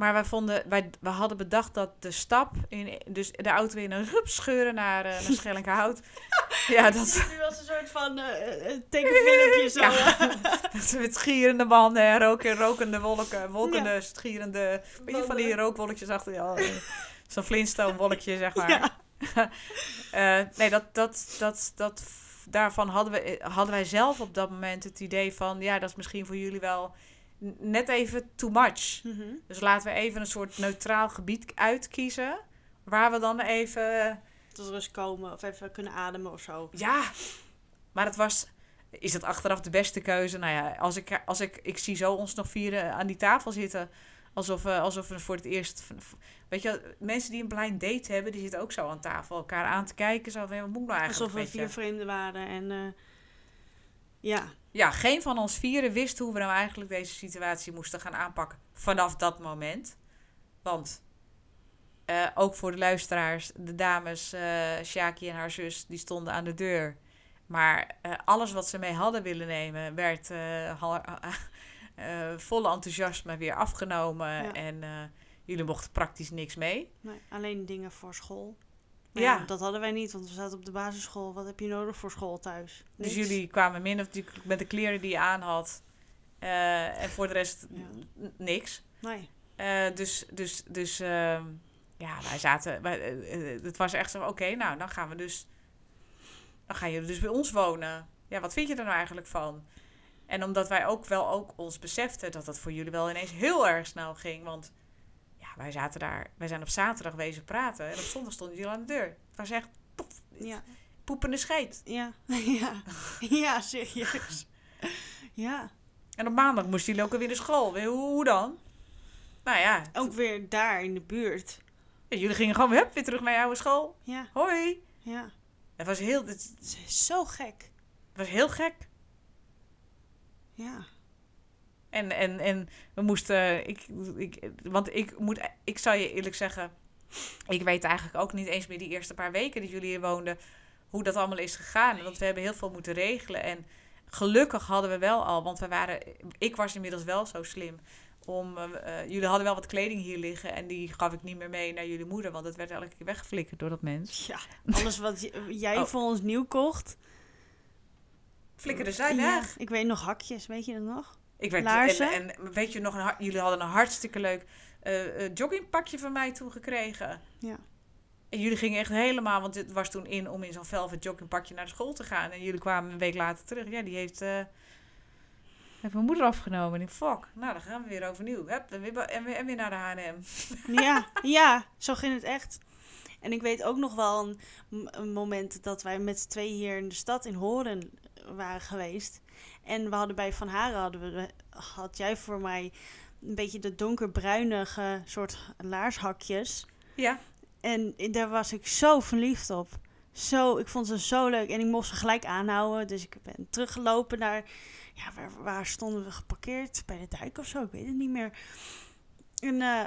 Maar wij vonden, wij, we hadden bedacht dat de stap, in, dus de auto in een rup scheuren naar, eh naar Schellinghout. <laughs> ja, dat, Nu was een soort van eh, tekenfilmpje <laughs> zo. <laughs> Ja. met schierende banden en roken, rokende wolken, wolkende, schierende, weet je van die rookwolkjes achter je, oh, zo'n Flintstone wolkje zeg maar. Ja. Nee, dat, dat, dat, dat, daarvan hadden, we, hadden wij zelf op dat moment het idee van, ja, dat is misschien voor jullie wel net even too much. Mhm. Dus laten we even een soort neutraal gebied uitkiezen, waar we dan even, Tot rust komen of even kunnen ademen of zo. ja, maar het was, is dat achteraf de beste keuze? Nou ja, als ik, als ik, ik zie zo ons nog vieren aan die tafel zitten, alsof, we alsof we voor het eerst, weet je, mensen die een blind date hebben, die zitten ook zo aan tafel elkaar aan te kijken, zo van, wat moet nou eigenlijk Alsof we vier vreemden waren en eh, ja. Ja, geen van ons vieren wist hoe we nou eigenlijk deze situatie moesten gaan aanpakken vanaf dat moment. Want eh, ook voor de luisteraars, de dames, eh Shaki en haar zus, die stonden aan de deur. Maar eh, alles wat ze mee hadden willen nemen, werd <laughs> volle enthousiasme weer afgenomen. Ja. En jullie mochten praktisch niks mee. Nee, alleen dingen voor school. Maar Ja. ja. dat hadden wij niet, want we zaten op de basisschool. Wat heb je nodig voor school thuis? Dus jullie kwamen min of meer met de kleren die je aan had. Eh, en voor de rest Ja. niks. Nee. Eh, dus, dus, dus ehm, ja, wij zaten. Wij, eh, het was echt zo: oké, nou, dan gaan we dus. Dan gaan jullie dus bij ons wonen. Ja, wat vind je er nou eigenlijk van? En omdat wij ook wel ook ons beseften dat dat voor jullie wel ineens heel erg snel ging. Want wij zaten daar. Wij zijn op zaterdag wezen praten. En op zondag stonden jullie aan de deur. Het was echt Ja. poepende scheet. Ja. <laughs> ja. Ja, serieus. ja. En op maandag moesten jullie ook alweer naar school. Hoe, hoe dan? Nou ja, Ook weer daar in de buurt. jullie gingen gewoon hup, weer terug naar je oude school. Ja. Hoi. Ja. Het was heel, het, Het is zo gek. het was heel gek. Ja. En, en, en we moesten, ik, ik, want ik moet, ik zal je eerlijk zeggen, ik weet eigenlijk ook niet eens meer die eerste paar weken dat jullie hier woonden, hoe dat allemaal is gegaan. Want we hebben heel veel moeten regelen. En gelukkig hadden we wel al, want we waren, ik was inmiddels wel zo slim. Om, uh, jullie hadden wel wat kleding hier liggen en die gaf ik niet meer mee naar jullie moeder, want het werd elke keer weggeflikkerd door dat mens. Ja, <laughs> alles wat jij oh. voor ons nieuw kocht. Flikkerde zij weg. ik weet nog hakjes, weet je dat nog? Ik werd, Laarzen. En, en weet je nog, een, jullie hadden een hartstikke leuk uh, joggingpakje van mij toen gekregen. Ja. En jullie gingen echt helemaal, want het was toen in om in zo'n velvet joggingpakje naar de school te gaan. En jullie kwamen een week later terug. Ja, die heeft, uh, heeft mijn moeder afgenomen. En ik fuck, nou dan gaan we weer overnieuw. Hup, en, weer, en, weer, en weer naar de H&M. <laughs> Ja, ja, zo ging het echt. En ik weet ook nog wel een, een moment dat wij met z'n tweeën hier in de stad in Horen waren geweest. En we hadden bij Van Haren, hadden we, had jij voor mij een beetje de donkerbruinige soort laarshakjes. Ja. En daar was ik zo verliefd op. Zo, ik vond ze zo leuk. En ik mocht ze gelijk aanhouden. Dus ik ben teruggelopen naar... Ja, waar, waar stonden we geparkeerd? Bij de dijk of zo? Ik weet het niet meer. En, uh,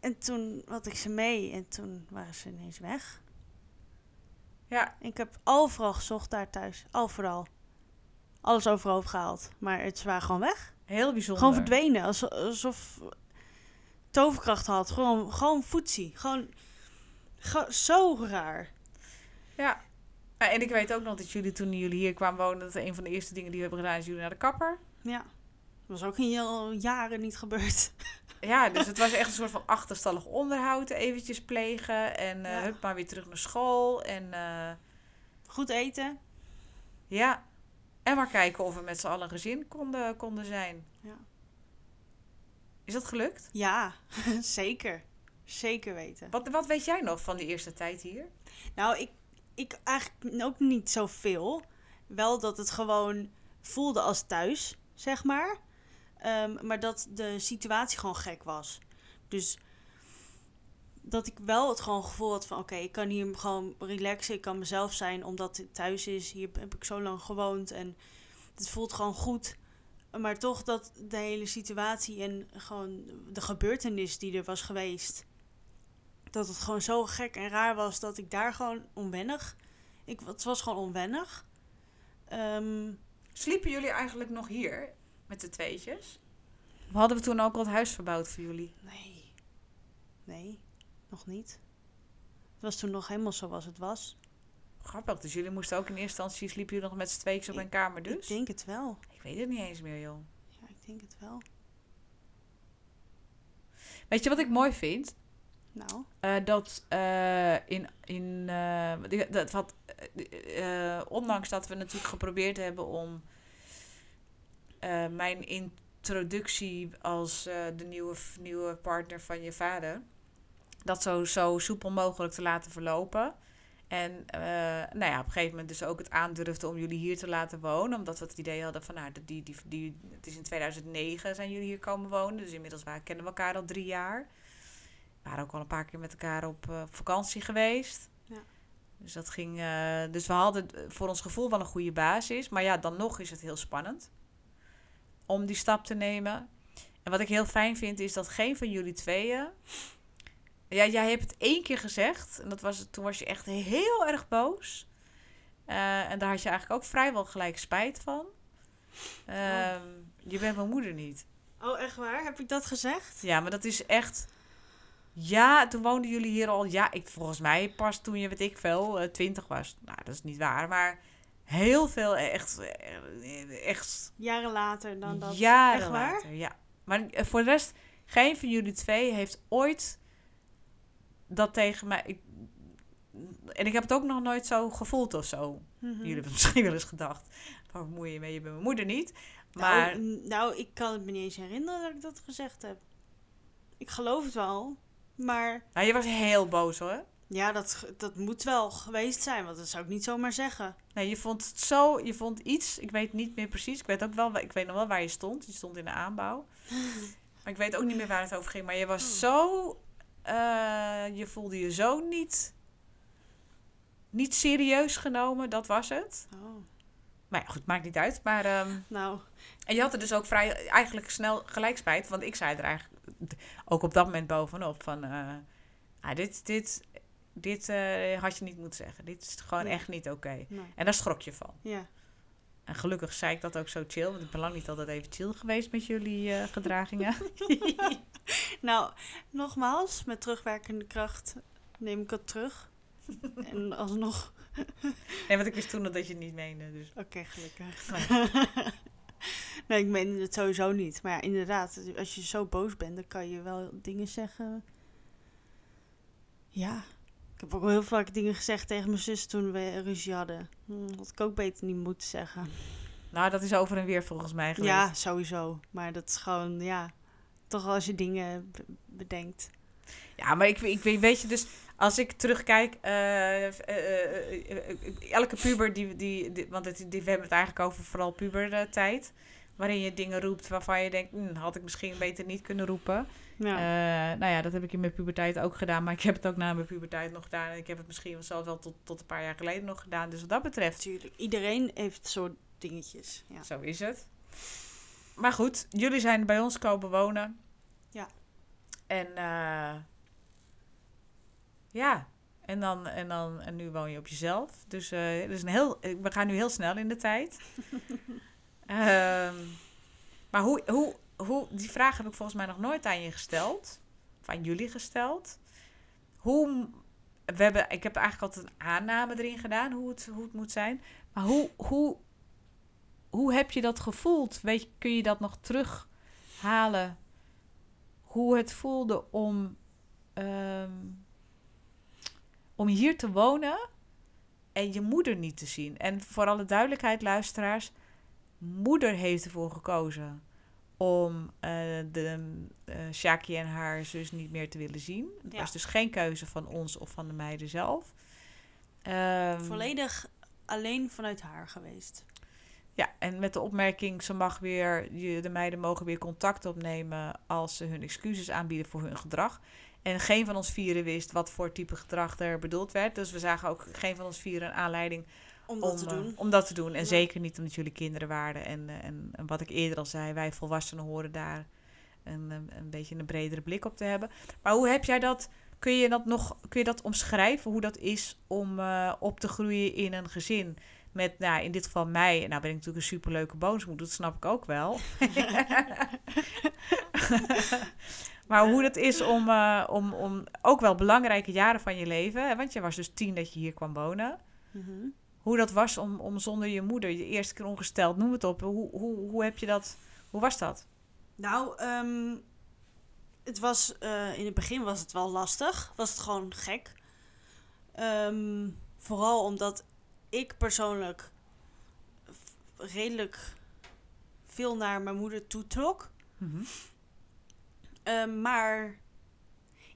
en toen had ik ze mee. En toen waren ze ineens weg. Ja. ik heb overal gezocht daar thuis. Overal. Alles overhoop gehaald. Maar het waren gewoon weg. Heel bijzonder. Gewoon verdwenen. Alsof, toverkracht had. Gewoon, gewoon. Gewoon zo raar. Ja. En ik weet ook nog dat jullie toen jullie hier kwamen wonen, dat een van de eerste dingen die we hebben gedaan is jullie naar de kapper. Ja. Dat was ook in jaren niet gebeurd. <laughs> Ja, dus het was echt een soort van achterstallig onderhoud eventjes plegen. En uh, hup, maar weer terug naar school. En, uh, Goed eten. Ja. En maar kijken of we met z'n allen gezin konden, konden zijn. Ja. Is dat gelukt? Ja, <laughs> zeker. Zeker weten. Wat, wat weet jij nog van die eerste tijd hier? Nou, ik, ik eigenlijk ook niet zoveel. Wel dat het gewoon voelde als thuis, zeg maar. Um, maar dat de situatie gewoon gek was. Dus dat ik wel het gewoon gevoel had van... oké, ik kan hier gewoon relaxen, ik kan mezelf zijn... omdat het thuis is, hier heb ik zo lang gewoond... en het voelt gewoon goed. Maar toch dat de hele situatie en gewoon de gebeurtenis die er was geweest dat het gewoon zo gek en raar was dat ik daar gewoon onwennig. Ik, het was gewoon onwennig. Um, Sliepen jullie eigenlijk nog hier met de tweetjes? Of hadden we toen ook al het huis verbouwd voor jullie? Nee. Nee, nog niet. Het was toen nog helemaal zoals het was. Grappig, dus jullie moesten ook in eerste instantie sliepen jullie nog met z'n tweetjes op een kamer dus? Ik denk het wel. Ik weet het niet eens meer, joh. Ja, ik denk het wel. Weet je wat ik mooi vind? Nou? Uh, dat uh, in. in uh, dat wat, ondanks dat we natuurlijk geprobeerd hebben om mijn introductie als de nieuwe, nieuwe partner van je vader. Dat zo, zo soepel mogelijk te laten verlopen. En nou ja, op een gegeven moment dus ook het aandurfde om jullie hier te laten wonen. Omdat we het idee hadden van, nou, die, die, die, het is in 2009 zijn jullie hier komen wonen. Dus inmiddels waren, kennen we elkaar al drie jaar waren ook al een paar keer met elkaar op uh, vakantie geweest. Ja. Dus dat ging. Uh, dus we hadden voor ons gevoel wel een goede basis. Maar ja, dan nog is het heel spannend om die stap te nemen. En wat ik heel fijn vind, is dat geen van jullie tweeën. Ja, jij hebt het één keer gezegd. En dat was, toen was je echt heel erg boos. Uh, en daar had je eigenlijk ook vrijwel gelijk spijt van. Uh, oh. Je bent mijn moeder niet. Oh, echt waar? Heb ik dat gezegd? Ja, maar dat is echt ja, toen woonden jullie hier al. Ja, ik, volgens mij pas toen je, weet ik veel, uh, twintig was. Nou, dat is niet waar, maar heel veel echt. Eh, echt Jaren later dan dat. Jaren echt waar? later, ja. Maar voor de rest, geen van jullie twee heeft ooit dat tegen mij. Ik, en ik heb het ook nog nooit zo gevoeld of zo. Mm -hmm. Jullie hebben <laughs> misschien wel eens gedacht. Waar bemoei je mee? Je bent mijn moeder niet. Maar... Nou, nou, ik kan het me niet eens herinneren dat ik dat gezegd heb. Ik geloof het wel. Maar... Nou, je was heel boos hoor. Ja, dat, dat moet wel geweest zijn, want dat zou ik niet zomaar zeggen. Nee, je vond het zo, je vond iets, ik weet niet meer precies, ik weet ook wel, ik weet nog wel waar je stond. Je stond in de aanbouw. <laughs> maar ik weet ook niet meer waar het over ging. Maar je was oh. zo, uh, je voelde je zo niet, niet serieus genomen, dat was het. Oh. Maar ja, goed, maakt niet uit. Maar, ehm, Nou, en je had er dus ook vrij eigenlijk snel gelijk spijt. Want ik zei er eigenlijk ook op dat moment bovenop van... eh, ah, dit dit, dit eh, had je niet moeten zeggen. Dit is gewoon Nee. echt niet oké. nee. En daar schrok je van. Ja. En gelukkig zei ik dat ook zo chill. Want ik ben lang niet altijd even chill geweest met jullie eh, <laughs> gedragingen. <laughs> <laughs> Nou, nogmaals, met terugwerkende kracht neem ik het terug. <laughs> en alsnog... nee, want ik wist toen dat je het niet meende. Dus. Oké, gelukkig. Nee. <laughs> nee, ik meen het sowieso niet. Maar ja, inderdaad, als je zo boos bent, dan kan je wel dingen zeggen. Ja. Ik heb ook heel vaak dingen gezegd tegen mijn zus toen we ruzie hadden. Hm, had ik ook beter niet moeten zeggen. Nou, dat is over en weer volgens mij geweest. Ja, sowieso. Maar dat is gewoon, ja, toch als je dingen be- bedenkt. Ja, maar ik, ik weet- je, dus als ik terugkijk, eh, eh, eh, elke puber die, die, die want het, die, we hebben het eigenlijk over vooral pubertijd, waarin je dingen roept waarvan je denkt, hm, had ik misschien beter niet kunnen roepen. Ja. Nou ja, dat heb ik in mijn puberteit ook gedaan, maar ik heb het ook na mijn puberteit nog gedaan en ik heb het misschien zelf wel tot, tot een paar jaar geleden nog gedaan. Dus wat dat betreft. Iedereen heeft soort dingetjes. Ja. zo is het. Maar goed, jullie zijn bij ons komen wonen. Ja. En eh, ja, en dan, en dan en nu woon je op jezelf. Dus eh, het is een heel, we gaan nu heel snel in de tijd. <laughs> Ehm, maar hoe, hoe, hoe, die vraag heb ik volgens mij nog nooit aan je gesteld. Of aan jullie gesteld. Hoe, we hebben, ik heb eigenlijk altijd een aanname erin gedaan hoe het, hoe het moet zijn. Maar hoe, hoe, hoe heb je dat gevoeld? Weet kun je dat nog terughalen? Hoe het voelde om, ehm, om hier te wonen en je moeder niet te zien. En voor alle duidelijkheid, luisteraars, moeder heeft ervoor gekozen om eh, de eh Shaki en haar zus niet meer te willen zien. Het Ja. was dus geen keuze van ons of van de meiden zelf. Ehm, Volledig alleen vanuit haar geweest. Ja, en met de opmerking, ze mag weer, de meiden mogen weer contact opnemen als ze hun excuses aanbieden voor hun gedrag. En geen van ons vieren wist wat voor type gedrag er bedoeld werd. Dus we zagen ook geen van ons vieren een aanleiding Om dat om, te eh, doen. om dat te doen. En zeker niet omdat jullie kinderen waren. En, eh, en, en wat ik eerder al zei, wij volwassenen horen daar een, een, een beetje een bredere blik op te hebben. Maar hoe heb jij dat? Kun je dat nog kun je dat omschrijven hoe dat is om eh, op te groeien in een gezin? Met, nou, in dit geval mij. Nou ben ik natuurlijk een superleuke bonusmoeder, dat snap ik ook wel. <laughs> maar hoe dat is om, eh, om, om ook wel belangrijke jaren van je leven. Hè, want je was dus tien dat je hier kwam wonen Mhm. hoe dat was om, om zonder je moeder, je eerste keer ongesteld, noem het op. Hoe, hoe, hoe heb je dat, hoe was dat? Nou, ehm, het was, eh, in het begin was het wel lastig. Was het gewoon gek. Ehm, vooral omdat ik persoonlijk redelijk veel naar mijn moeder toetrok. Ehm, maar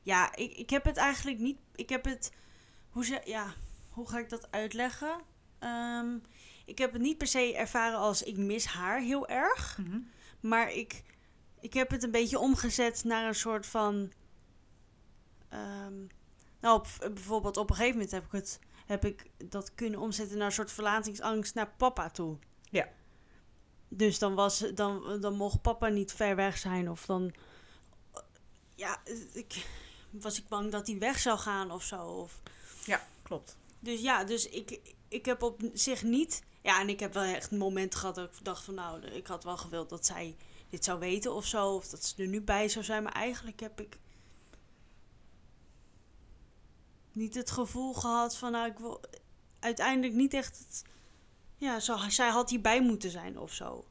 ja, ik, ik heb het eigenlijk niet. Ik heb het. Hoe, ze, ja, hoe ga ik dat uitleggen? Ehm, ik heb het niet per se ervaren als ik mis haar heel erg. Mhm. Maar ik, ik heb het een beetje omgezet naar een soort van. ehm, nou, op, bijvoorbeeld op een gegeven moment heb ik, het, heb ik dat kunnen omzetten naar een soort verlatingsangst naar papa toe. Ja. Dus dan, was, dan, dan mocht papa niet ver weg zijn. Of dan. Ja, ik, was ik bang dat hij weg zou gaan of zo. Of, Ja, klopt. dus ja, dus ik, ik heb op zich niet. Ja, en ik heb wel echt een moment gehad dat ik dacht van nou, ik had wel gewild dat zij dit zou weten of zo. Of dat ze er nu bij zou zijn. Maar eigenlijk heb ik niet het gevoel gehad van nou, ik wil uiteindelijk niet echt. Het, ja, zo, zij had hierbij moeten zijn of zo.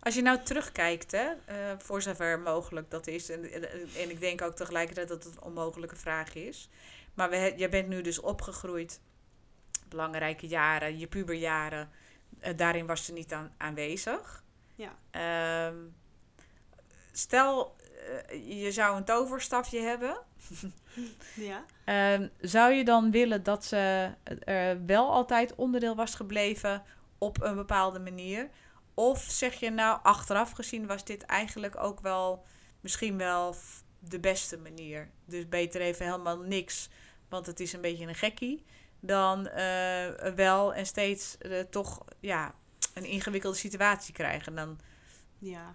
Als je nou terugkijkt, hè, eh, voor zover mogelijk dat is, en, en, en ik denk ook tegelijkertijd dat het een onmogelijke vraag is. Maar we, jij bent nu dus opgegroeid, belangrijke jaren, je puberjaren, eh, daarin was ze niet aan, aanwezig. Ja. Ehm, stel, eh, je zou een toverstafje hebben. Ja. Ehm, zou je dan willen dat ze er wel altijd onderdeel was gebleven op een bepaalde manier? Of zeg je nou, achteraf gezien was dit eigenlijk ook wel misschien wel de beste manier? Dus beter even helemaal niks, want het is een beetje een gekkie. Dan eh, wel en steeds eh, toch ja, een ingewikkelde situatie krijgen. Dan... Ja.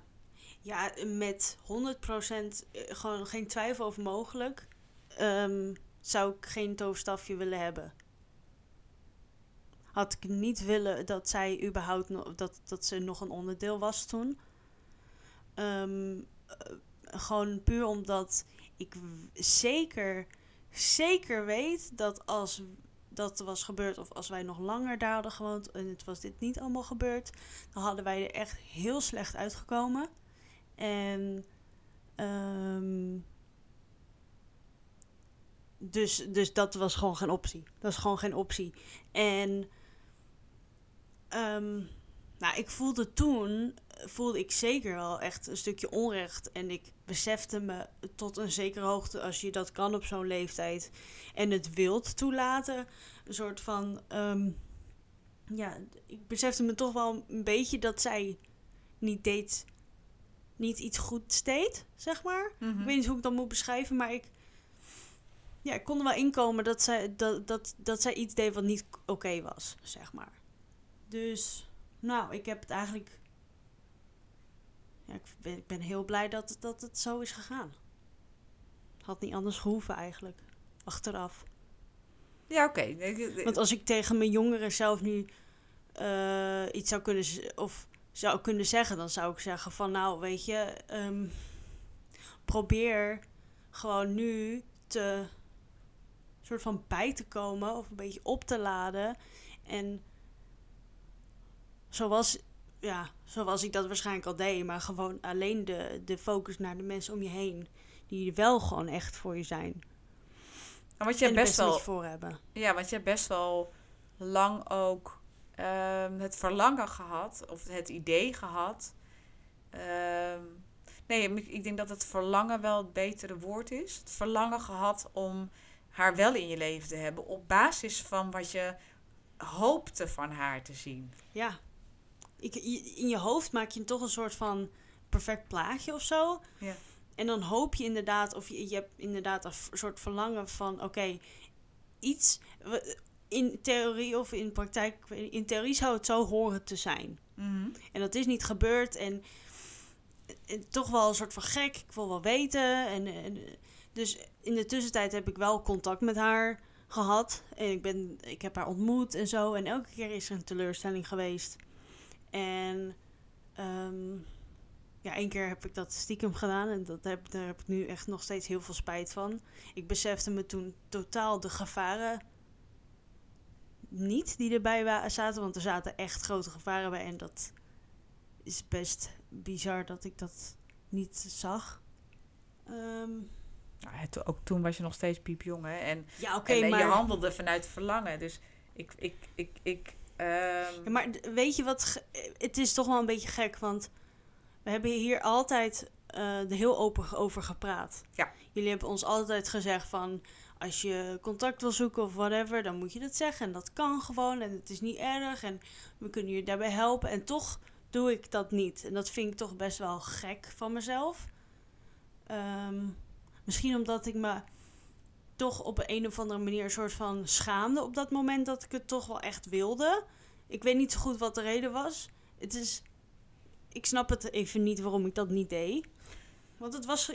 Ja, met 100% eh, gewoon geen twijfel over mogelijk, ehm, zou ik geen toverstafje willen hebben. Had ik niet willen dat zij überhaupt dat, dat ze nog een onderdeel was toen. Ehm, eh, gewoon puur omdat ik zeker, zeker weet dat als dat was gebeurd, of als wij nog langer daar hadden gewoond en het was dit niet allemaal gebeurd, dan hadden wij er echt heel slecht uitgekomen. En um, dus, dus dat was gewoon geen optie. Dat is gewoon geen optie. En um, nou, ik voelde toen, voelde ik zeker wel echt een stukje onrecht. En ik besefte me tot een zekere hoogte, als je dat kan op zo'n leeftijd en het wilt toelaten, een soort van. Um, ja, ik besefte me toch wel een beetje dat zij niet deed. Niet iets goeds deed, zeg maar. Mhm. Ik weet niet hoe ik dat moet beschrijven, maar ik. Ja, ik kon er wel inkomen dat zij, dat, dat, dat zij iets deed wat niet oké was, zeg maar. Dus, nou, ik heb het eigenlijk. Ja, ik ben, ik ben heel blij dat, dat het zo is gegaan. Had niet anders gehoeven eigenlijk. Achteraf. Ja, oké. Want als ik tegen mijn jongeren zelf nu eh, iets zou kunnen, of zou kunnen zeggen, dan zou ik zeggen van nou, weet je, ehm, probeer gewoon nu te soort van bij te komen of een beetje op te laden. En zoals, ja, zoals ik dat waarschijnlijk al deed, maar gewoon alleen de, de focus naar de mensen om je heen, die er wel gewoon echt voor je zijn. Maar wat je en best beste met wel voor hebben. Ja, want je hebt best wel lang ook ehm, het verlangen gehad, of het idee gehad. Ehm, nee, ik denk dat het verlangen wel het betere woord is. Het verlangen gehad om haar wel in je leven te hebben op basis van wat je hoopte van haar te zien. Ja. Ik, in je hoofd maak je toch een soort van perfect plaatje of zo. Ja. En dan hoop je inderdaad, of je, je hebt inderdaad een soort verlangen van, oké, iets, in theorie of in praktijk, in theorie zou het zo horen te zijn. En dat is niet gebeurd en, en toch wel een soort van gek, ik wil wel weten. En, en, dus in de tussentijd heb ik wel contact met haar gehad. En ik, ben, ik heb haar ontmoet en zo. En elke keer is er een teleurstelling geweest. En ehm, ja, één keer heb ik dat stiekem gedaan. En dat heb, daar heb ik nu echt nog steeds heel veel spijt van. Ik besefte me toen totaal de gevaren niet die erbij zaten. Want er zaten echt grote gevaren bij. En dat is best bizar dat ik dat niet zag. Ehm, Nou, het- ook toen was je nog steeds piepjong, hè? En, ja, oké, eh, maar... je handelde vanuit verlangen. Dus ik... ik, ik, ik ehm, Ja, maar weet je wat? Het is toch wel een beetje gek, want we hebben hier altijd er heel open over gepraat. Ja. Jullie hebben ons altijd gezegd van als je contact wil zoeken of whatever, dan moet je dat zeggen. En dat kan gewoon en het is niet erg en we kunnen je daarbij helpen. En toch doe ik dat niet. En dat vind ik toch best wel gek van mezelf. Ehm, misschien omdat ik me toch op een of andere manier een soort van schaamde op dat moment dat ik het toch wel echt wilde. Ik weet niet zo goed wat de reden was. Het is. Ik snap het even niet waarom ik dat niet deed. Want het was,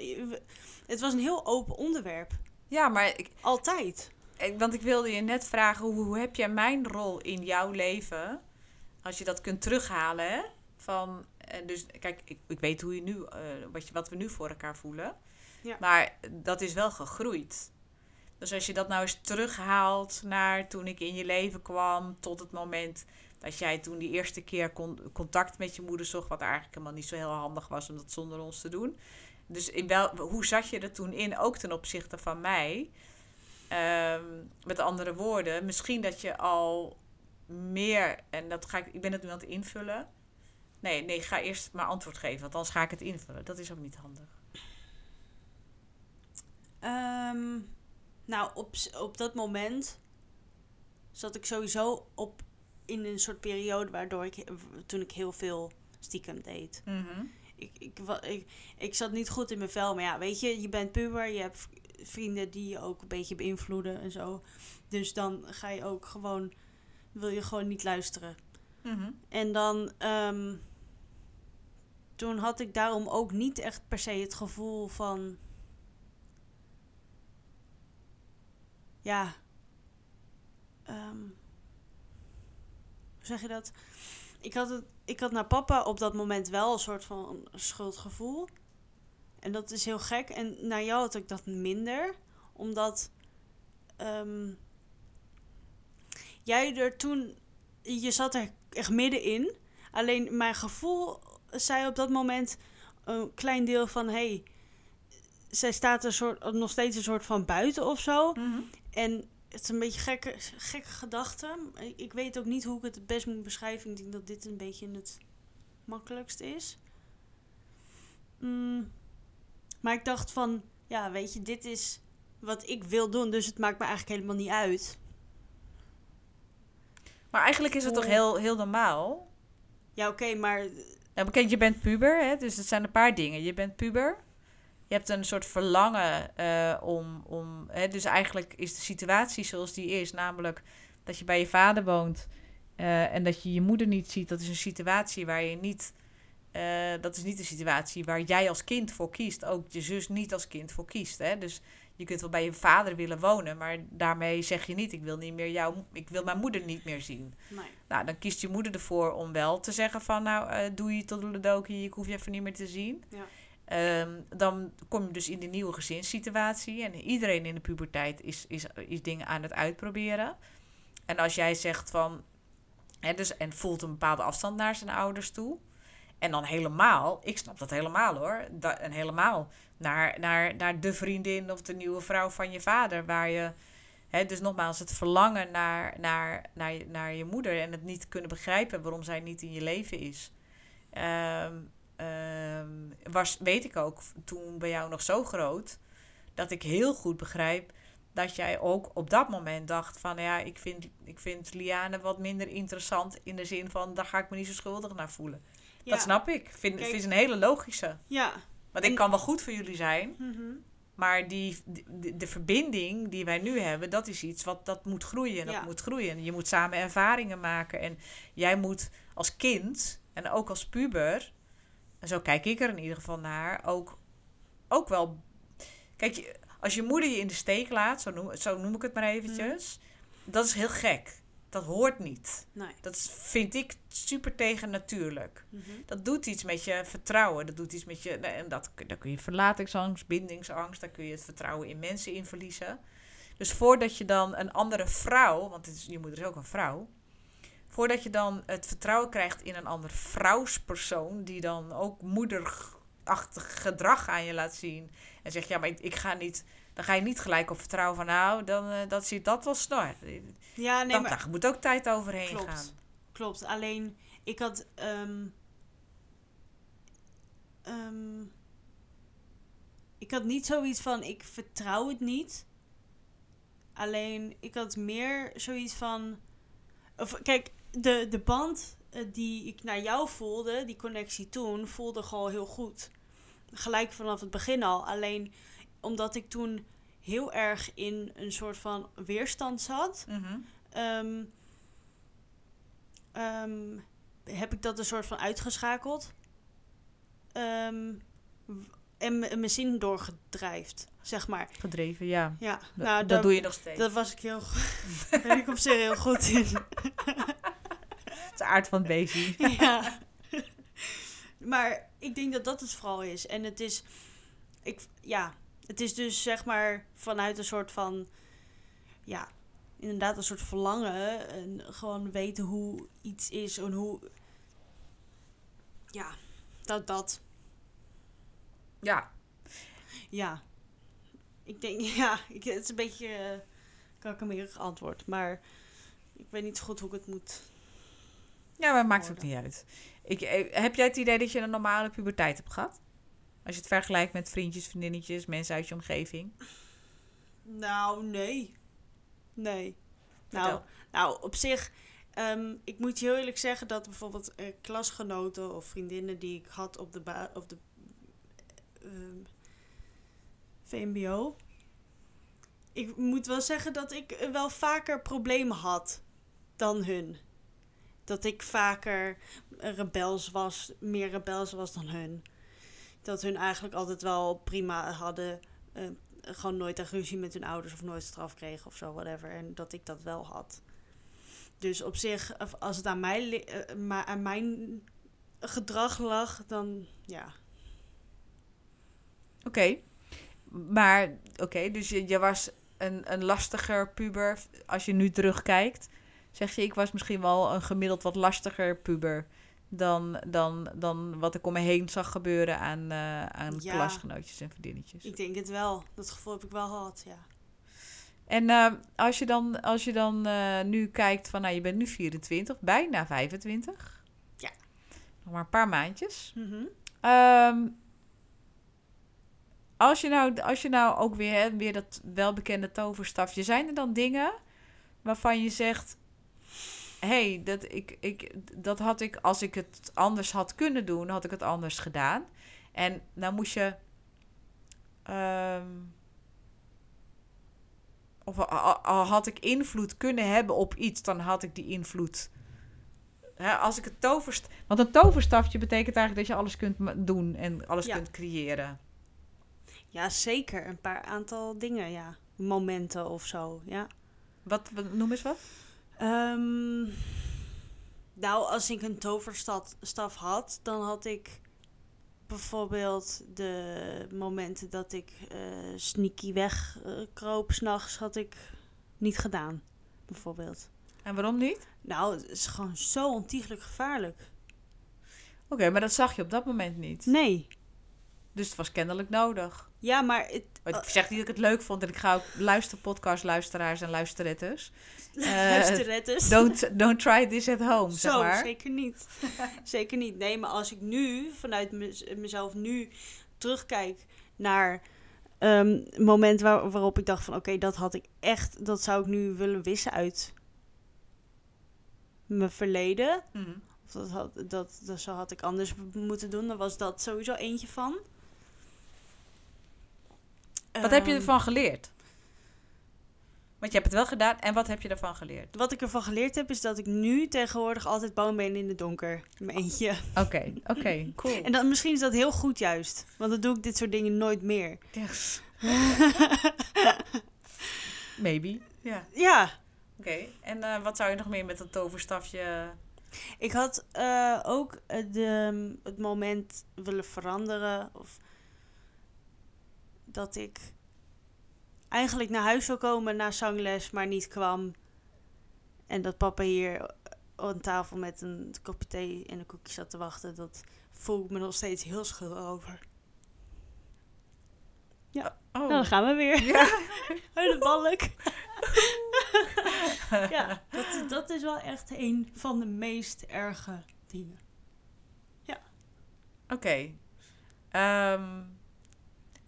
het was een heel open onderwerp. Ja, maar ik, Altijd. Ik- Want ik wilde je net vragen, hoe, hoe heb jij mijn rol in jouw leven, als je dat kunt terughalen, hè? Van, eh, dus kijk, ik, ik weet hoe je nu, eh, wat, je, wat we nu voor elkaar voelen. Ja. Maar dat is wel gegroeid. Dus als je dat nou eens terughaalt naar toen ik in je leven kwam, tot het moment dat jij toen die eerste keer con- contact met je moeder zocht, wat eigenlijk helemaal niet zo heel handig was om dat zonder ons te doen. Dus in wel, hoe zat je er toen in, ook ten opzichte van mij? Ehm, met andere woorden, misschien dat je al meer, en dat ga ik, ik ben het nu aan het invullen. Nee, nee, ga eerst maar antwoord geven, want anders ga ik het invullen. Dat is ook niet handig. Ehm, nou, op, op dat moment zat ik sowieso op in een soort periode waardoor ik toen ik heel veel stiekem deed. Ik, ik, ik, ik zat niet goed in mijn vel, maar ja, weet je, je bent puber, je hebt vrienden die je ook een beetje beïnvloeden en zo. Dus dan ga je ook gewoon, wil je gewoon niet luisteren. Mhm. En dan. ehm, toen had ik daarom ook niet echt per se het gevoel van. Ja. ehm, hoe zeg je dat? Ik had, het, ik had naar papa op dat moment wel een soort van schuldgevoel. En dat is heel gek. En naar jou had ik dat minder. Omdat. ehm, jij er toen. Je zat er echt middenin. Alleen mijn gevoel zei op dat moment een klein deel van: hé, hey, zij staat er soort, nog steeds een soort van buiten of zo. Mhm. En het is een beetje gekke, gekke gedachte. Ik, weet ook niet hoe ik het het best moet beschrijven. Ik denk dat dit een beetje het makkelijkst is. Mm, maar ik dacht van, ja, weet je, dit is wat ik wil doen. Dus het maakt me eigenlijk helemaal niet uit. Maar eigenlijk is het toch Hoe- heel, heel normaal? Ja, oké, maar Nou, bekend, je bent puber, hè? dus het zijn een paar dingen. Je bent puber. Je hebt een soort verlangen eh, om. om hè? Dus eigenlijk is de situatie zoals die is, namelijk dat je bij je vader woont eh, en dat je je moeder niet ziet. Dat is een situatie waar je niet. eh, dat is niet een situatie waar jij als kind voor kiest. Ook je zus niet als kind voor kiest. Hè? Dus je kunt wel bij je vader willen wonen, maar daarmee zeg je niet: ik wil niet meer jou, ik wil mijn moeder niet meer zien. nee. Nou, dan kiest je moeder ervoor om wel te zeggen van... nou, doe je tot de dokie, ik hoef je even niet meer te zien. Ja. Ehm, dan kom je dus in de nieuwe gezinssituatie. En iedereen in de puberteit is, is, is dingen aan het uitproberen. En als jij zegt van... Hè, dus, en voelt een bepaalde afstand naar zijn ouders toe... En dan helemaal, ik snap dat helemaal hoor. En helemaal naar, naar, naar de vriendin of de nieuwe vrouw van je vader. Waar je, hè, dus nogmaals, het verlangen naar, naar, naar, naar je moeder. En het niet kunnen begrijpen waarom zij niet in je leven is. Ehm, ehm, was, weet ik ook toen bij jou nog zo groot. Dat ik heel goed begrijp dat jij ook op dat moment dacht van ja, ik vind, ik vind Liane wat minder interessant in de zin van daar ga ik me niet zo schuldig naar voelen. Ja. Dat snap ik. Vind, Kijk- vind een hele logische. Ja. Want En- ik kan wel goed voor jullie zijn, Mhm. maar die, de, de verbinding die wij nu hebben, dat is iets wat dat moet groeien. Dat Ja. moet groeien. Je moet samen ervaringen maken. En jij moet als kind en ook als puber, en zo kijk ik er in ieder geval naar, ook, ook wel. Kijk, als je moeder je in de steek laat, zo noem, zo noem ik het maar eventjes, dat is heel gek. Dat hoort niet. Nee. Dat vind ik super tegennatuurlijk. Mhm. Dat doet iets met je vertrouwen. Dat doet iets met je. En dat, daar kun je verlatingsangst, bindingsangst. Daar kun je het vertrouwen in mensen in verliezen. Dus voordat je dan een andere vrouw. Want het is, je moeder is ook een vrouw. Voordat je dan het vertrouwen krijgt in een ander vrouwspersoon. Die dan ook moederachtig gedrag aan je laat zien. En zegt: Ja, maar ik, ik ga niet. Dan ga je niet gelijk op vertrouwen van. Nou, dan eh, dat zit dat wel snor. Ja, nee, dan, maar daar moet ook tijd overheen Klopt. gaan. klopt. Alleen, ik had... ehm, ehm, ik had niet zoiets van, ik vertrouw het niet. Alleen, ik had meer zoiets van... Of, kijk, de, de band eh, die ik naar jou voelde, die connectie toen, voelde gewoon heel goed. Gelijk vanaf het begin al. Alleen, omdat ik toen heel erg in een soort van weerstand zat... Mhm. Ehm, ehm, heb ik dat een soort van uitgeschakeld. Ehm, en mijn zin doorgedrijfd, zeg maar. Gedreven, ja. Ja, Dat, nou, dat doe je nog steeds. Dat was ik heel <laughs> ben ik op zich heel goed in. <laughs> De aard van het beestje. <laughs> ja. <laughs> Maar ik denk dat dat het vooral is. En het is, ik, ja, het is dus zeg maar vanuit een soort van, ja, inderdaad een soort verlangen. En gewoon weten hoe iets is en hoe, ja, dat dat. Ja, Ja. Ik denk, <laughs> ja, ik, het is een beetje uh, kakkemerig antwoord. Maar ik weet niet zo goed hoe ik het moet. Ja maar het maakt ook niet uit. Ik, eh, heb jij het idee dat je een normale puberteit hebt gehad? Als je het vergelijkt met vriendjes, vriendinnetjes, mensen uit je omgeving. Nou, nee. Nee. Nou, Vertel. nou, op zich, ehm, ik moet je heel eerlijk zeggen dat bijvoorbeeld eh, klasgenoten of vriendinnen die ik had op de, ba- op de ehm, VMBO. Ik moet wel zeggen dat ik eh, wel vaker problemen had dan hun. Dat ik vaker rebels was, meer rebels was dan hun. Dat hun eigenlijk altijd wel prima hadden. eh, gewoon nooit een ruzie met hun ouders of nooit straf kregen of zo, whatever. En dat ik dat wel had. Dus op zich, als het aan, mij, eh, aan mijn gedrag lag, dan ja. Oké. Maar, oké, dus je, je was een, een lastiger puber. Als je nu terugkijkt, zeg je, ik was misschien wel een gemiddeld wat lastiger puber. Dan, dan, dan wat ik om me heen zag gebeuren aan, eh, aan Ja. klasgenootjes en vriendinnetjes. Ik denk het wel. Dat gevoel heb ik wel gehad, ja. En eh, als je dan, als je dan eh, nu kijkt van, nou, je bent nu 24, bijna 25. Ja. Nog maar een paar maandjes. Mhm. Ehm, als, je nou, als je nou ook weer, hè, weer dat welbekende toverstafje, zijn er dan dingen waarvan je zegt: hey, dat, ik, ik, dat had ik, als ik het anders had kunnen doen, had ik het anders gedaan. En nou moest je. ehm, of had ik invloed kunnen hebben op iets, dan had ik die invloed. Hè, als ik het toverst... Want een toverstafje betekent eigenlijk dat je alles kunt doen en alles Ja. kunt creëren. Ja, zeker. Een paar aantal dingen, ja. Momenten of zo, ja. Wat, wat noem eens wat? Ehm, nou, als ik een toverstaf had, dan had ik bijvoorbeeld de momenten dat ik eh, sneaky wegkroop s s'nachts, had ik niet gedaan. Bijvoorbeeld. En waarom niet? Nou, het is gewoon zo ontiegelijk gevaarlijk. Oké, maar dat zag je op dat moment niet. Nee. Dus het was kennelijk nodig. Ja, maar het, Maar ik zeg niet dat ik het leuk vond en ik ga ook luisteren podcast luisteraars en luisterettes. <laughs> Eh, luisterettes. Don't, don't try this at home, zeg Zo, maar. zeker niet. <laughs> zeker niet. Nee, maar als ik nu, vanuit mez- mezelf nu, terugkijk naar het moment waar, waarop ik dacht van... Oké, dat had ik echt, dat zou ik nu willen wissen uit mijn verleden. Mhm. Of dat, had, dat, dat zo had ik anders moeten doen. Dan was dat sowieso eentje van. Wat heb je Ehm, ervan geleerd? Want je hebt het wel gedaan en wat heb je ervan geleerd? Wat ik ervan geleerd heb, is dat ik nu tegenwoordig altijd ben in het donker. Mijn eentje. Oké, oké, <laughs> cool. En dan, misschien is dat heel goed juist. Want dan doe ik dit soort dingen nooit meer. Yes. <laughs> Maybe. Ja. Ja, Oké, en eh, wat zou je nog meer met dat toverstafje... ik had eh, ook eh, de, het moment willen veranderen. Of dat ik eigenlijk naar huis wil komen na zangles, maar niet kwam. En dat papa hier aan tafel met een kopje thee en een koekje zat te wachten. Dat voel ik me nog steeds heel schuldig over. Oh, Nou, dan gaan we weer. Ja. <laughs> Hele balk. ja, dat, dat is wel echt een van de meest erge dingen. Oké. Ehm,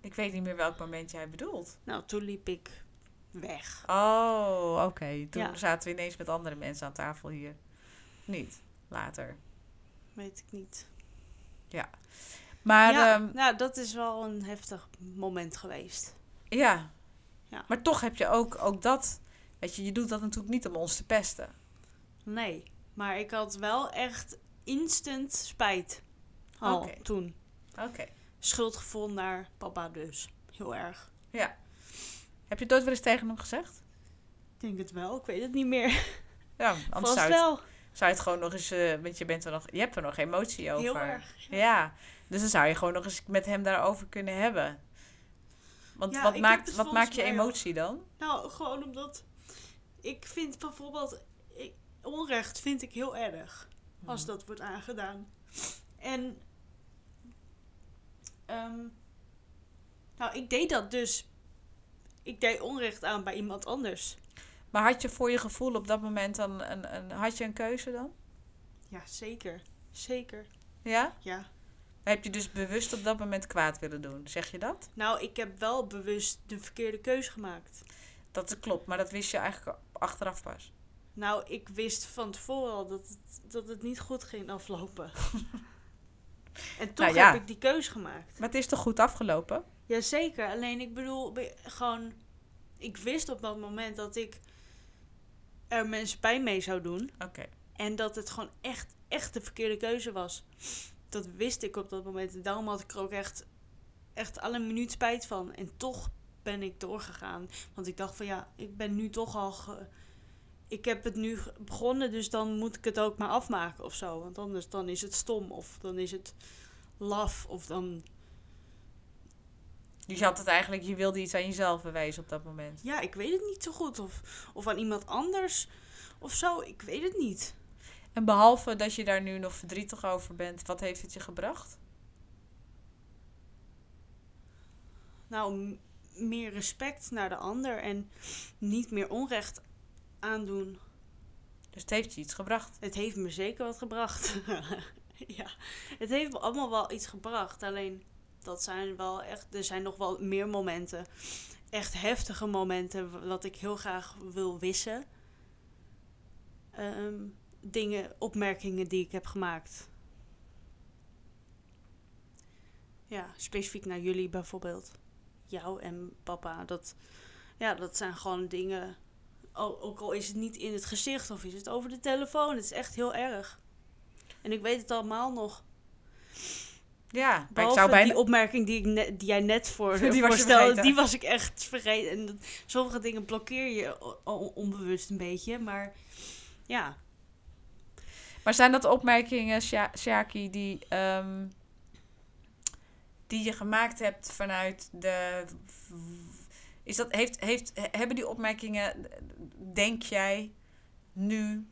ik weet niet meer welk moment jij bedoelt. Nou, toen liep ik weg. Oh, oké. Toen Ja. zaten we ineens met andere mensen aan tafel hier. Niet. Later. Weet ik niet. Maar ja, ja, nou, dat is wel een heftig moment geweest. ja. Ja. Maar toch heb je ook, ook dat... Weet je, je doet dat natuurlijk niet om ons te pesten. Nee, maar ik had wel echt instant spijt. Al Oké. toen. Oké. Schuldgevoel naar papa dus. Heel erg. Ja. Heb je het ooit wel eens tegen hem gezegd? Ik denk het wel, ik weet het niet meer. Ja, anders Vast zou je, het, wel. zou je het gewoon nog eens... eh want je, bent er nog, je hebt er nog emotie over. Heel erg. Ja. Dus dan zou je gewoon nog eens met hem daarover kunnen hebben. Want Ja, wat, maakt, het wat maakt je emotie dan? Nou, gewoon omdat ik vind bijvoorbeeld ik, onrecht vind ik heel erg als Mhm. dat wordt aangedaan. En ehm, nou, ik deed dat dus. Ik deed onrecht aan bij iemand anders. Maar had je voor je gevoel op dat moment dan een, een, had je een keuze dan? Ja, zeker. Zeker. Ja? Ja. Heb je dus bewust op dat moment kwaad willen doen? Zeg je dat? Nou, ik heb wel bewust de verkeerde keuze gemaakt. Dat klopt, maar dat wist je eigenlijk achteraf pas. Nou, ik wist van tevoren al dat het, dat het niet goed ging aflopen. <laughs> en toch Nou ja. heb ik die keuze gemaakt. Maar het is toch goed afgelopen? Jazeker, alleen ik bedoel, be- gewoon, ik wist op dat moment dat ik er mensen pijn mee zou doen. Oké. En dat het gewoon echt, echt de verkeerde keuze was. Dat wist ik op dat moment. En daarom had ik er ook echt, echt alle minuut spijt van. En toch ben ik doorgegaan. Want ik dacht van ja, ik ben nu toch al. Ik heb het nu begonnen, dus dan moet ik het ook maar afmaken of zo. Want anders dan is het stom of dan is het laf of dan. Dus je had het eigenlijk, je wilde iets aan jezelf bewijzen op dat moment. Ja, ik weet het niet zo goed. Of, of aan iemand anders of zo. Ik weet het niet. En behalve dat je daar nu nog verdrietig over bent, wat heeft het je gebracht? Nou, meer respect naar de ander en niet meer onrecht aandoen. Dus het heeft je iets gebracht? Het heeft me zeker wat gebracht. <laughs> ja, het heeft me allemaal wel iets gebracht. Alleen, dat zijn wel echt, er zijn nog wel meer momenten. Echt heftige momenten, wat ik heel graag wil wissen. Ehm, dingen, opmerkingen die ik heb gemaakt. Ja, specifiek naar jullie bijvoorbeeld jou en papa. Dat, ja, dat zijn gewoon dingen. Ook al is het niet in het gezicht of is het over de telefoon. Het is echt heel erg. En ik weet het allemaal nog. Ja, maar ik zou bijna... die opmerking die, ik die jij net voor, <laughs> die voorstelde, die was ik echt vergeten. En sommige dingen blokkeer je onbewust een beetje, maar ja. Maar zijn dat opmerkingen, Shaki, die um, die je gemaakt hebt vanuit de. Is dat, heeft, heeft, hebben die opmerkingen, denk jij, nu,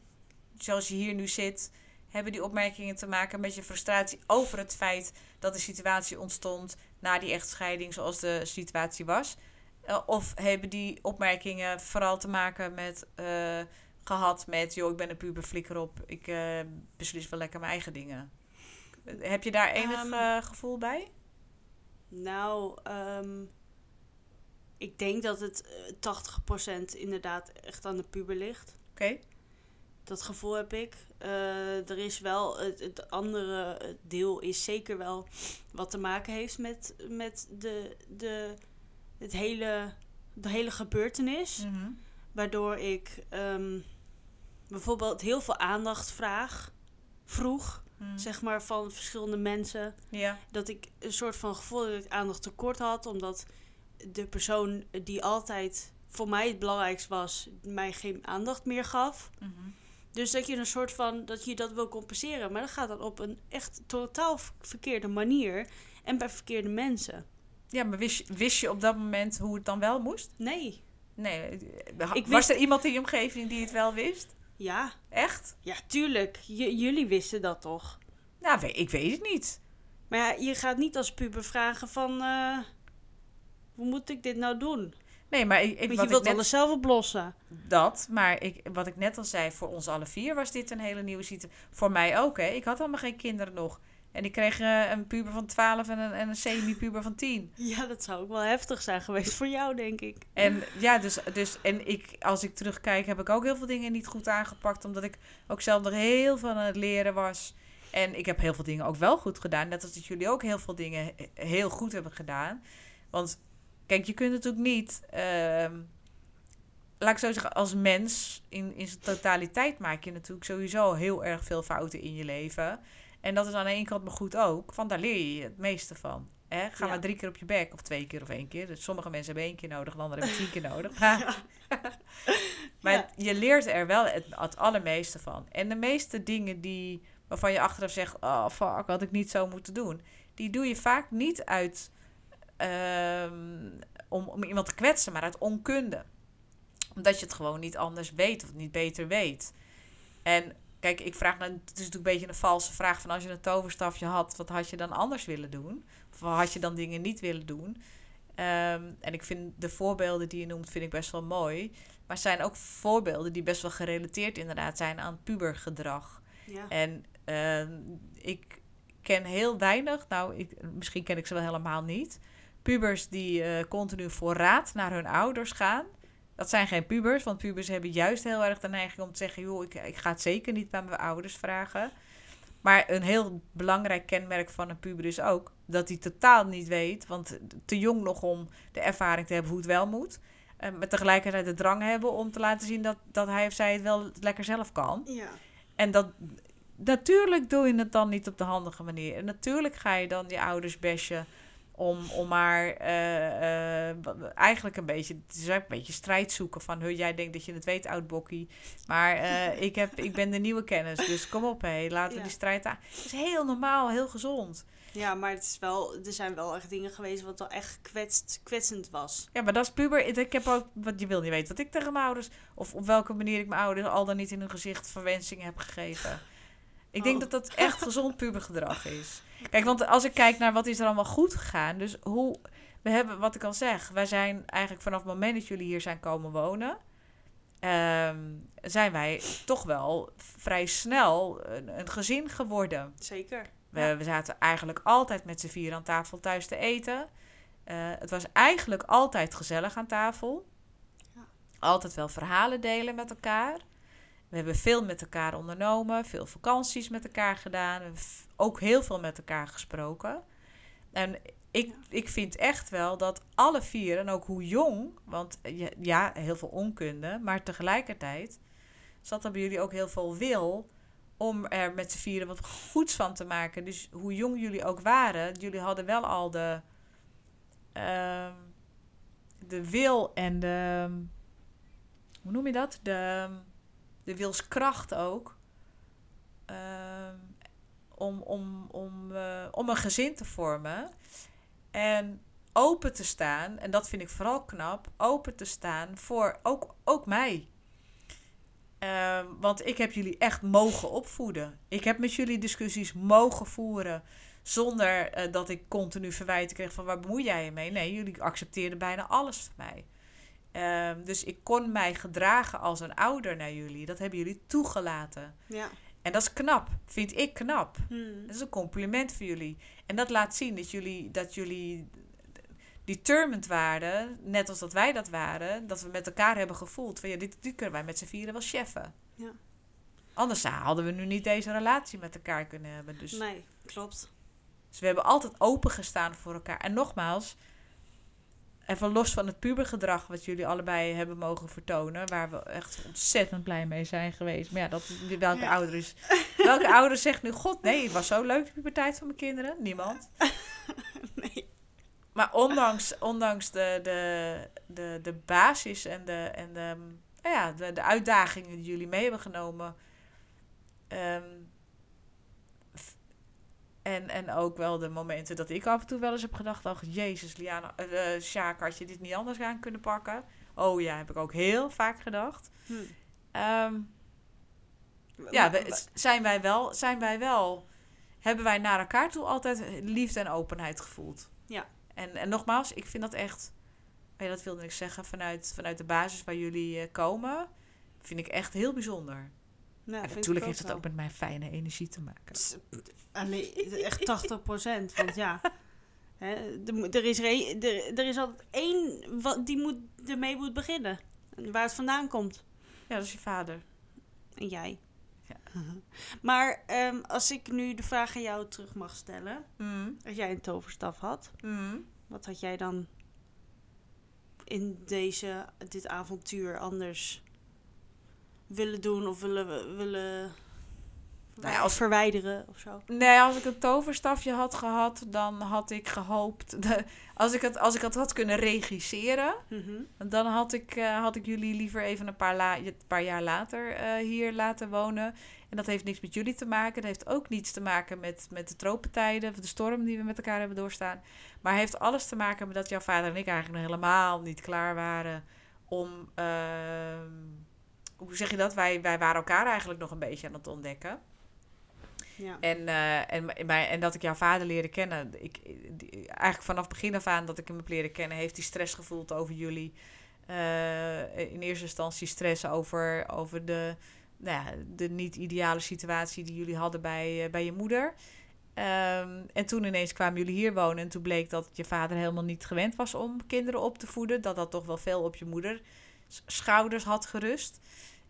zoals je hier nu zit, hebben die opmerkingen te maken met je frustratie over het feit dat de situatie ontstond na die echtscheiding zoals de situatie was? Eh, of hebben die opmerkingen vooral te maken met uh, gehad met, joh, ik ben een puber, flikker op, ik uh, beslis wel lekker mijn eigen dingen? Heb je daar enig um, gevoel bij? Nou, um, ik denk dat het 80% eh, inderdaad echt aan de puber ligt. Oké. Dat gevoel heb ik. Uh, er is wel, het, het, andere deel is zeker wel wat te maken heeft met, met de, de, het hele, de hele gebeurtenis. Mm Waardoor ik um, bijvoorbeeld heel veel aandacht vraag, vroeg. Mm. zeg maar, van verschillende mensen. Ja. Dat ik een soort van gevoel dat ik aandacht tekort had, omdat de persoon die altijd voor mij het belangrijkst was, mij geen aandacht meer gaf. Mhm. Dus dat je een soort van, dat je dat wil compenseren. Maar dat gaat dan op een echt totaal verkeerde manier en bij verkeerde mensen. Ja, maar wist, wist je op dat moment hoe het dan wel moest? Nee. Nee. Ik was er iemand in je omgeving die het wel wist? Ja. Echt? Ja, tuurlijk. jullie wisten dat toch? Nou, ik weet het niet. Maar ja, je gaat niet als puber vragen van... Uh, hoe moet ik dit nou doen? Nee, maar ik, ik, Want je wilt net... alles zelf oplossen. Dat, maar ik, wat ik net al zei, voor ons alle vier was dit een hele nieuwe situatie. Voor mij ook, hè. Ik had allemaal geen kinderen nog. En ik kreeg uh, een puber van 12 en een, en een semi-puber van 10. <laughs> Ja, dat zou ook wel heftig zijn geweest voor jou, denk ik. En ja, dus, dus en ik, als ik terugkijk, heb ik ook heel veel dingen niet goed aangepakt. Omdat ik ook zelf nog heel veel aan het leren was. En ik heb heel veel dingen ook wel goed gedaan. Net als dat jullie ook heel veel dingen heel goed hebben gedaan. Want kijk, je kunt natuurlijk niet. Uh, laat ik zo zeggen, als mens in, in zijn totaliteit maak je natuurlijk sowieso heel erg veel fouten in je leven. En dat is aan de ene kant maar goed ook, van daar leer je het meeste van. Hè? Ga maar drie keer op je bek, of twee keer of één keer. Dus sommige mensen hebben één keer nodig, en anderen hebben tien keer nodig. <laughs> maar <laughs> je leert er wel het, het allermeeste van. En de meeste dingen die, waarvan je achteraf zegt, oh fuck, had ik niet zo moeten doen. Die doe je vaak niet uit ehm, om, om iemand te kwetsen, maar uit onkunde. Omdat je het gewoon niet anders weet of niet beter weet. En Kijk, ik vraag, het is natuurlijk een beetje een valse vraag van als je een toverstafje had, wat had je dan anders willen doen? Of had je dan dingen niet willen doen? Ehm, en ik vind de voorbeelden die je noemt, vind ik best wel mooi. Maar zijn ook voorbeelden die best wel gerelateerd inderdaad zijn aan pubergedrag. Ja. En ehm, ik ken heel weinig, nou, ik, misschien ken ik ze wel helemaal niet. Pubers die uh, continu voor raad naar hun ouders gaan. Dat zijn geen pubers, want pubers hebben juist heel erg de neiging om te zeggen: joh, ik, ik ga het zeker niet bij mijn ouders vragen. Maar een heel belangrijk kenmerk van een puber is ook dat hij totaal niet weet, want te jong nog om de ervaring te hebben hoe het wel moet. Uh, maar tegelijkertijd de drang hebben om te laten zien dat, dat hij of zij het wel lekker zelf kan. Ja. En dat, natuurlijk doe je het dan niet op de handige manier. En natuurlijk ga je dan je ouders besje om, om maar eh, eh, eigenlijk een beetje, het is een beetje strijd zoeken van, hoe jij denkt dat je het weet, oud bokkie. Maar eh, ik, heb, ik ben de nieuwe kennis, dus kom op hé, laten we die strijd aan. Het is heel normaal, heel gezond. Ja, maar het is wel, er zijn wel echt dingen geweest wat wel echt kwetst, kwetsend was. Ja, maar dat is puber. Ik heb ook, wat je wil niet weten, wat ik tegen mijn ouders, of op welke manier ik mijn ouders al dan niet in hun gezicht verwensingen heb gegeven. Ik denk oh. dat dat echt <laughs> gezond pubergedrag is. Kijk, want als ik kijk naar wat is er allemaal goed gegaan. Dus hoe, we hebben, wat ik al zeg, wij zijn eigenlijk vanaf het moment dat jullie hier zijn komen wonen, ehm, zijn wij toch wel vrij snel een, een gezin geworden. Zeker. We, we, zaten eigenlijk altijd met z'n vier aan tafel thuis te eten. Uh, het was eigenlijk altijd gezellig aan tafel. Ja. Altijd wel verhalen delen met elkaar. We hebben veel met elkaar ondernomen, veel vakanties met elkaar gedaan, ook heel veel met elkaar gesproken. En ik, ik vind echt wel dat alle vier, en ook hoe jong, want ja, heel veel onkunde, maar tegelijkertijd zat er bij jullie ook heel veel wil om er met z'n vieren wat goeds van te maken. Dus hoe jong jullie ook waren, jullie hadden wel al de, uh, de wil en de. Hoe noem je dat? De de wilskracht ook. Ehm, om, om, om, uh, om een gezin te vormen. En open te staan, en dat vind ik vooral knap, open te staan voor ook, ook mij. Uh, want ik heb jullie echt mogen opvoeden. Ik heb met jullie discussies mogen voeren. Zonder uh, dat ik continu verwijten kreeg van waar bemoei jij je mee? Nee, jullie accepteerden bijna alles van mij. Um, dus ik kon mij gedragen als een ouder naar jullie. Dat hebben jullie toegelaten. Ja. En dat is knap, vind ik knap. Hmm. Dat is een compliment voor jullie. En dat laat zien dat jullie, dat jullie determined waren, net als dat wij dat waren, dat we met elkaar hebben gevoeld van ja, dit, dit kunnen wij met z'n vieren wel cheffen. Ja. Anders hadden we nu niet deze relatie met elkaar kunnen hebben. Dus. Nee, klopt. Dus we hebben altijd opengestaan voor elkaar. En nogmaals, even los van het pubergedrag wat jullie allebei hebben mogen vertonen, waar we echt ontzettend blij mee zijn geweest. Maar ja, dat, welke ja. ouder is. Welke ouder zegt nu: God, nee, het was zo leuk de puberteit van mijn kinderen? Niemand. <laughs> nee. Maar ondanks, ondanks de, de, de, de basis en de, en de, nou ja, de, de uitdagingen die jullie mee hebben genomen. Um, en, en ook wel de momenten dat ik af en toe wel eens heb gedacht: ach, Jezus, Liana, uh, Sjaak, had je dit niet anders aan kunnen pakken? Oh ja, heb ik ook heel vaak gedacht. Hm. Um, ja, we, zijn wij wel, zijn wij wel, hebben wij naar elkaar toe altijd liefde en openheid gevoeld. Ja. En, en nogmaals, ik vind dat echt, ja, dat wilde ik zeggen, vanuit, vanuit de basis waar jullie uh, komen, vind ik echt heel bijzonder. Nou, natuurlijk heeft het ook met mijn fijne energie te maken. Alleen, echt 80 procent. Want ja, <laughs> hè, er, is er, er is altijd één wat, die moet, ermee moet beginnen. Waar het vandaan komt. Ja, dat is je vader. En jij. Ja. <laughs> Maar um, als ik nu de vraag aan jou terug mag stellen. Mm. Als jij een toverstaf had. Mm. Wat had jij dan in deze, dit avontuur anders willen doen of willen, willen nou ja, als verwijderen of zo. Nee, als ik een toverstafje had gehad, dan had ik gehoopt. <laughs> De, als, ik het, als ik het had kunnen regisseren, mm dan had ik, uh, had ik jullie liever even een paar, la, een paar jaar later uh, hier laten wonen. En dat heeft niks met jullie te maken. Dat heeft ook niets te maken met, met de tropentijden, de storm die we met elkaar hebben doorstaan. Maar heeft alles te maken met dat jouw vader en ik eigenlijk nog helemaal niet klaar waren om. Uh, hoe zeg je dat? Wij, wij waren elkaar eigenlijk nog een beetje aan het ontdekken. Ja. En, uh, en, en dat ik jouw vader leerde kennen. Ik, die, eigenlijk vanaf begin af aan dat ik hem heb leren kennen, heeft hij stress gevoeld over jullie. Uh, in eerste instantie stress over, over de, nou ja, de niet-ideale situatie die jullie hadden bij, uh, bij je moeder. Um, en toen ineens kwamen jullie hier wonen en toen bleek dat je vader helemaal niet gewend was om kinderen op te voeden. Dat dat toch wel veel op je moeder schouders had gerust.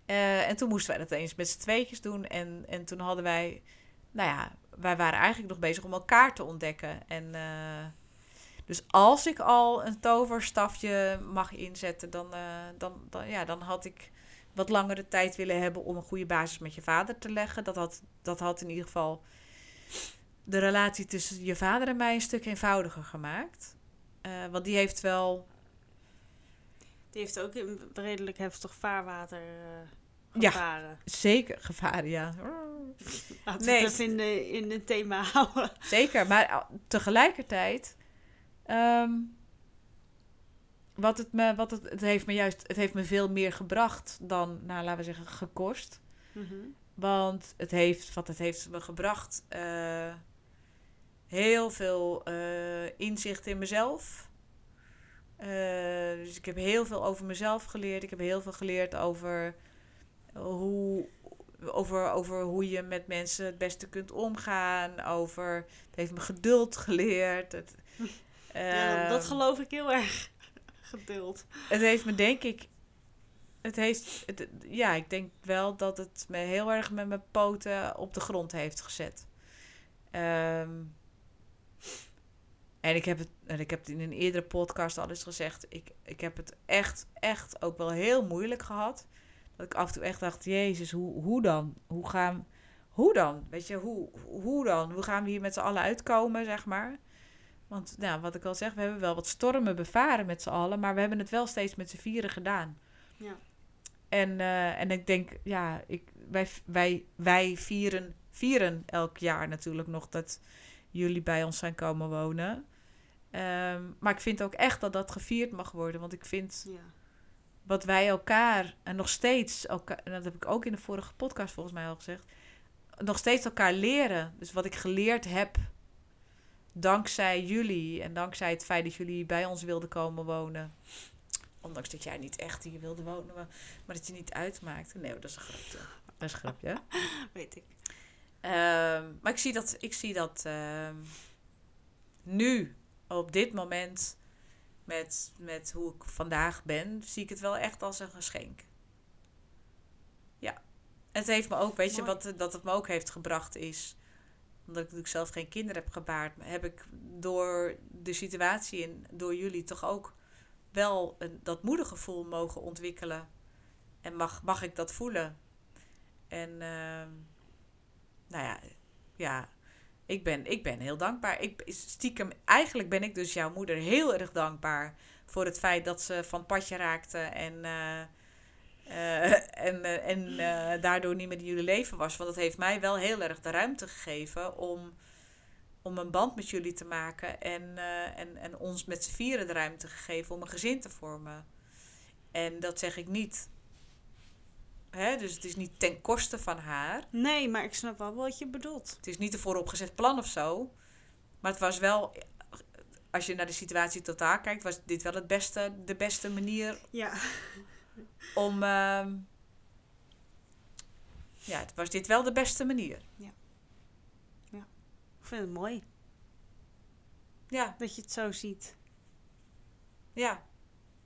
Uh, en toen moesten wij dat eens met z'n tweetjes doen. En, en toen hadden wij, nou ja, wij waren eigenlijk nog bezig om elkaar te ontdekken. En uh, dus als ik al een toverstafje mag inzetten, dan, uh, dan, dan, ja, dan had ik wat langere tijd willen hebben om een goede basis met je vader te leggen. Dat had, dat had in ieder geval de relatie tussen je vader en mij een stuk eenvoudiger gemaakt. Want die heeft wel. Die heeft ook in redelijk heftig vaarwater uh, gevaren. Ja, zeker gevaren, ja. <laughs> Laten nee. het in, de, in het thema <laughs> houden. Zeker, maar tegelijkertijd. Um, wat het me, wat het, het heeft me juist, het heeft me veel meer gebracht dan, nou laten we zeggen, gekost. Mm Want het heeft, wat het heeft me gebracht, uh, heel veel uh, inzicht in mezelf. Uh, dus ik heb heel veel over mezelf geleerd. Ik heb heel veel geleerd over hoe, over, over hoe je met mensen het beste kunt omgaan. Over, het heeft me geduld geleerd. Het, <laughs> ja, dat geloof ik heel erg <laughs> geduld. Het heeft me denk ik. Het heeft. Het, ja, ik denk wel dat het me heel erg met mijn poten op de grond heeft gezet. Um, en ik heb het, en ik heb het in een eerdere podcast al eens gezegd. Ik, ik heb het echt, echt ook wel heel moeilijk gehad. Dat ik af en toe echt dacht: Jezus, hoe, hoe dan? Hoe gaan. Hoe dan? Weet je, hoe, hoe dan? Hoe gaan we hier met z'n allen uitkomen, zeg maar? Want nou, wat ik al zeg, we hebben wel wat stormen bevaren met z'n allen, maar we hebben het wel steeds met z'n vieren gedaan. Ja. En, uh, en ik denk, ja, ik, wij, wij, wij vieren, vieren elk jaar natuurlijk nog dat jullie bij ons zijn komen wonen. Um, maar ik vind ook echt dat dat gevierd mag worden. Want ik vind ja. wat wij elkaar, en nog steeds, elkaar, en dat heb ik ook in de vorige podcast volgens mij al gezegd, nog steeds elkaar leren. Dus wat ik geleerd heb dankzij jullie en dankzij het feit dat jullie bij ons wilden komen wonen. Ondanks dat jij niet echt hier wilde wonen, maar, maar dat je niet uitmaakt. Nee, dat is een grapje. Dat is een grapje. <laughs> Weet ik. Um, maar ik zie dat, ik zie dat um, nu, op dit moment, met, met hoe ik vandaag ben, zie ik het wel echt als een geschenk. Ja. Het heeft me ook, weet je, wat dat het me ook heeft gebracht is omdat ik natuurlijk zelf geen kinderen heb gebaard, heb ik door de situatie en door jullie toch ook wel een, dat moedergevoel mogen ontwikkelen. En mag, mag ik dat voelen? En uh, nou ja, ja ik, ben, ik ben heel dankbaar. Ik, stiekem, eigenlijk ben ik dus jouw moeder heel erg dankbaar voor het feit dat ze van padje raakte en. Uh, uh, en uh, en daardoor niet meer in jullie leven was. Want dat heeft mij wel heel erg de ruimte gegeven om, om een band met jullie te maken. En, en, en ons met z'n vieren de ruimte gegeven om een gezin te vormen. En dat zeg ik niet. Hè? Dus het is niet ten koste van haar. Nee, maar ik snap wel wat je bedoelt. Het is niet een vooropgezet plan of zo. Maar het was wel als je naar de situatie totaal kijkt, was dit wel het beste, de beste manier ja om. Uh, ja, was dit wel de beste manier. Ja. Ja. Ik vind het mooi. Ja. Dat je het zo ziet. Ja.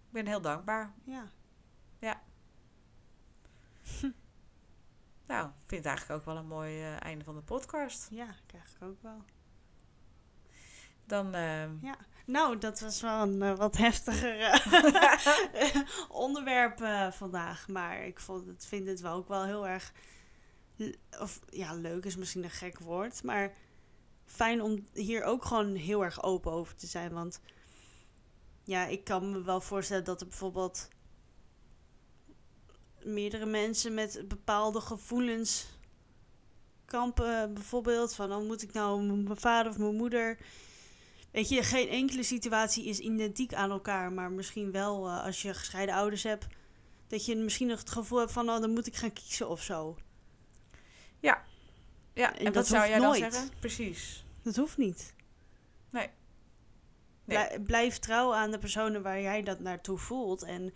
Ik ben heel dankbaar. Ja. <laughs> nou, ik vind het eigenlijk ook wel een mooi uh, einde van de podcast. Ja, krijg ik ook wel. Dan. Uh, ja. Nou, dat was wel een uh, wat heftiger <laughs> <laughs> onderwerp vandaag. Maar ik vond het, vind het wel ook wel heel erg. Of ja, leuk is misschien een gek woord. Maar fijn om hier ook gewoon heel erg open over te zijn. Want ja, ik kan me wel voorstellen dat er bijvoorbeeld meerdere mensen met bepaalde gevoelens kampen. Bijvoorbeeld van, dan oh, moet ik nou mijn vader of mijn moeder Weet je, geen enkele situatie is identiek aan elkaar. Maar misschien wel uh, als je gescheiden ouders hebt. Dat je misschien nog het gevoel hebt van, oh, dan moet ik gaan kiezen of zo. Ja. Ja, en, dat zou jij nooit. dan zeggen? Precies. Dat hoeft niet. Nee. nee. Blijf trouw aan de personen waar jij dat naartoe voelt. En,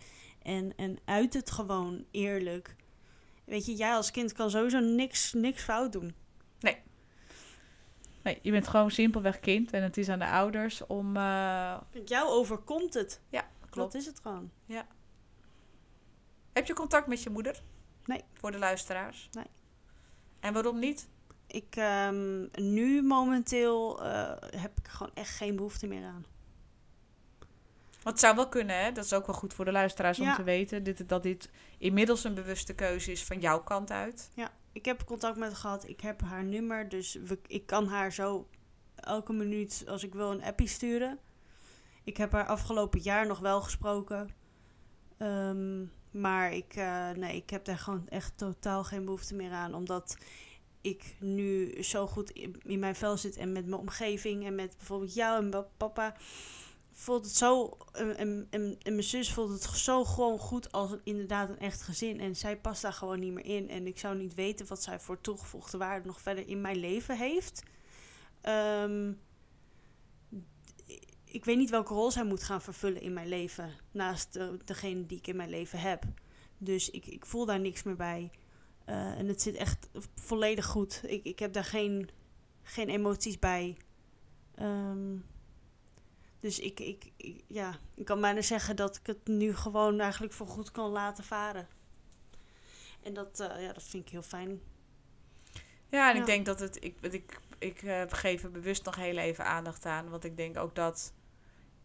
en, en uit het gewoon eerlijk. Weet je, jij als kind kan sowieso niks, niks fout doen. Nee. Nee, je bent gewoon simpelweg kind en het is aan de ouders om. Uh... Jou overkomt het. Ja, klopt. Dat is het gewoon. Ja. Heb je contact met je moeder? Nee. Voor de luisteraars? Nee. En waarom niet? Ik, um, nu momenteel uh, heb ik gewoon echt geen behoefte meer aan. Want het zou wel kunnen, hè? Dat is ook wel goed voor de luisteraars om te weten. Dit, dat dit inmiddels een bewuste keuze is van jouw kant uit. Ja, ik heb contact met haar gehad. Ik heb haar nummer. Dus we, ik kan haar zo elke minuut, als ik wil, een appie sturen. Ik heb haar afgelopen jaar nog wel gesproken. Ehm, maar ik, eh, nee, ik heb daar gewoon echt totaal geen behoefte meer aan. Omdat ik nu zo goed in, in mijn vel zit. En met mijn omgeving. En met bijvoorbeeld jou en pa- papa. Voelt het zo. En, en, en, en mijn zus voelt het zo gewoon goed als inderdaad een echt gezin. En zij past daar gewoon niet meer in. En ik zou niet weten wat zij voor toegevoegde waarde nog verder in mijn leven heeft. Ehm, ik weet niet welke rol zij moet gaan vervullen in mijn leven. Naast de, degene die ik in mijn leven heb. Dus ik, ik voel daar niks meer bij. Eh, en het zit echt volledig goed. Ik, ik heb daar geen, geen emoties bij. Ehm, dus ik, ik, ik- ja, ik kan bijna zeggen dat ik het nu gewoon eigenlijk voor goed kan laten varen. En dat, eh, ja, dat vind ik heel fijn. Ja, en Ja. ik denk dat het. Ik, ik, ik eh, geef er bewust nog heel even aandacht aan. Want ik denk ook dat.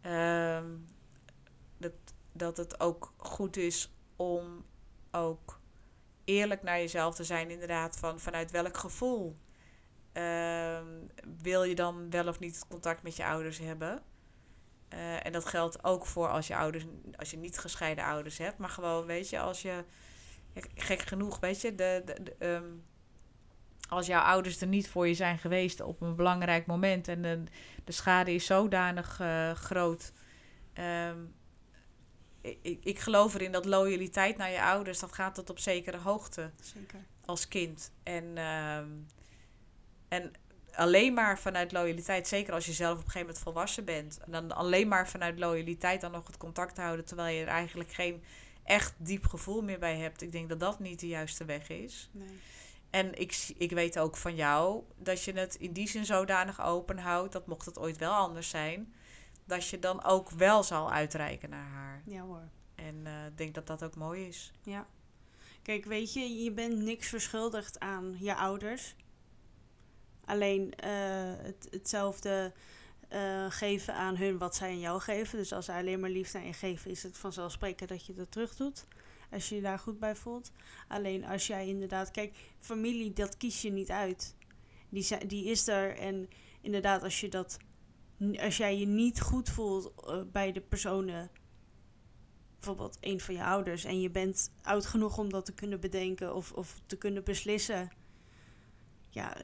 ehm, dat, dat het ook goed is om ook eerlijk naar jezelf te zijn. Inderdaad, van vanuit welk gevoel ehm, wil je dan wel of niet contact met je ouders hebben. Eh, en dat geldt ook voor als je ouders, als je niet gescheiden ouders hebt. Maar gewoon, weet je, als je. Gek genoeg, weet je, de, de, de, ehm, als jouw ouders er niet voor je zijn geweest op een belangrijk moment en de, de schade is zodanig eh, groot. Ehm, ik, ik- ik geloof erin dat loyaliteit naar je ouders, dat gaat tot op zekere hoogte Zeker. als kind. En, ehm, en alleen maar vanuit loyaliteit, zeker als je zelf op een gegeven moment volwassen bent, en dan alleen maar vanuit loyaliteit dan nog het contact houden, terwijl je er eigenlijk geen echt diep gevoel meer bij hebt. Ik denk dat dat niet de juiste weg is. Nee. En ik, ik weet ook van jou dat je het in die zin zodanig open houdt, dat mocht het ooit wel anders zijn, dat je dan ook wel zal uitreiken naar haar. Ja hoor. En eh, ik denk dat dat ook mooi is. Ja. Kijk, weet je, je bent niks verschuldigd aan je ouders. Alleen eh, het, hetzelfde eh, geven aan hun wat zij aan jou geven. Dus als zij alleen maar liefde aan je geven, is het vanzelfsprekend dat je dat terug doet. Als je je daar goed bij voelt. Alleen als jij inderdaad, kijk, familie, dat kies je niet uit. Die, die is er. En inderdaad, als je dat. Als jij je niet goed voelt eh, bij de personen bijvoorbeeld een van je ouders en je bent oud genoeg om dat te kunnen bedenken of, of te kunnen beslissen. Ja,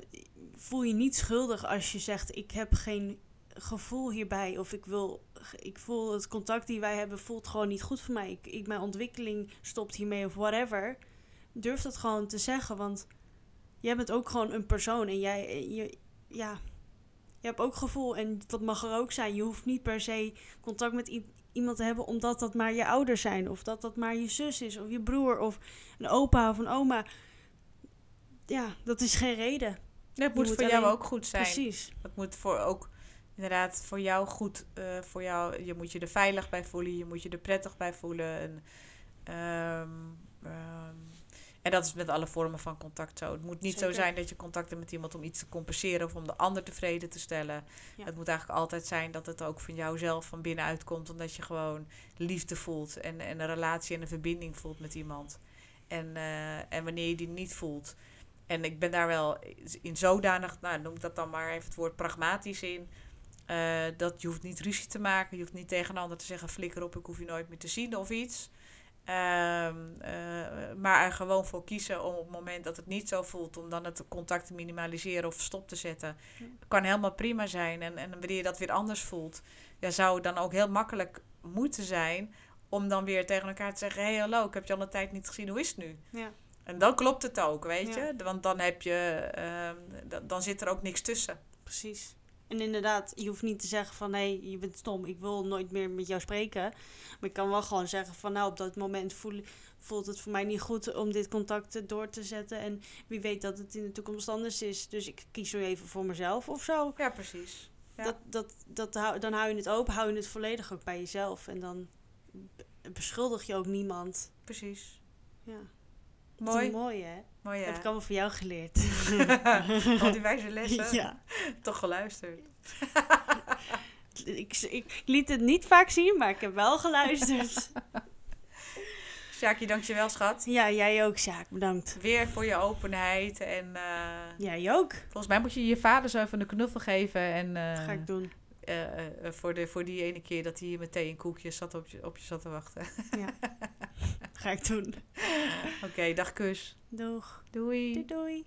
voel je niet schuldig als je zegt ik heb geen gevoel hierbij of ik wil ik voel het contact die wij hebben voelt gewoon niet goed voor mij. Ik, mijn ontwikkeling stopt hiermee of whatever. Durf dat gewoon te zeggen, want jij bent ook gewoon een persoon en jij je, ja, je hebt ook gevoel en dat mag er ook zijn. Je hoeft niet per se contact met iemand te hebben omdat dat maar je ouders zijn. Of dat dat maar je zus is of je broer of een opa of een oma. Ja, dat is geen reden. Dat moet, moet voor jou ook goed zijn. Precies. Dat moet voor ook inderdaad voor jou goed. eh, voor jou, je moet je er veilig bij voelen. Je moet je er prettig bij voelen. En, ehm, ehm, en dat is met alle vormen van contact zo. Het moet niet zo zijn dat je contact hebt met iemand om iets te compenseren of om de ander tevreden te stellen. Ja. Het moet eigenlijk altijd zijn dat het ook van jouzelf van binnenuit komt. Omdat je gewoon liefde voelt en, en een relatie en een verbinding voelt met iemand. En, eh, en wanneer je die niet voelt. En ik ben daar wel in zodanig, nou noem ik dat dan maar even het woord pragmatisch in. eh, dat je hoeft niet ruzie te maken. Je hoeft niet tegen een ander te zeggen: flikker op, ik hoef je nooit meer te zien of iets. Ehm, eh, maar er gewoon voor kiezen om op het moment dat het niet zo voelt, om dan het contact te minimaliseren of stop te zetten. Ja. Kan helemaal prima zijn. En, en wanneer je dat weer anders voelt, ja, zou het dan ook heel makkelijk moeten zijn om dan weer tegen elkaar te zeggen: hey, hallo, ik heb je al een tijd niet gezien, hoe is het nu? Ja. En dan klopt het ook, weet Ja. je? Want dan heb je, ehm, dan, dan zit er ook niks tussen. Precies. En inderdaad, je hoeft niet te zeggen van nee, je bent stom, ik wil nooit meer met jou spreken. Maar ik kan wel gewoon zeggen van nou, op dat moment voel, voelt het voor mij niet goed om dit contact door te zetten. En wie weet dat het in de toekomst anders is. Dus ik kies nu even voor mezelf of zo. Ja, precies. Ja. Dat, dat, dat, hou- dan hou je het open, hou je het volledig ook bij jezelf. En dan be- beschuldig je ook niemand. Precies. Ja. Dat Mooi. mooi hè? Mooi, Dat ja. heb ik allemaal van jou geleerd. <laughs> Al die wijze lessen. ja. Toch geluisterd. <laughs> Ik, ik liet het niet vaak zien, maar ik heb wel geluisterd. <laughs> Sjaakje, dankjewel schat. Ja, jij ook Sjaak, bedankt. Weer voor je openheid en... Uh, jij ook. Volgens mij moet je je vader zo even een knuffel geven en... Uh, dat ga ik doen. Uh, voor, de, voor die ene keer dat hij hier met thee en koekjes zat op je, op je zat te wachten. Ja, ga ik doen. Oké, okay, dag kus. Doeg. Doei. Doei doei.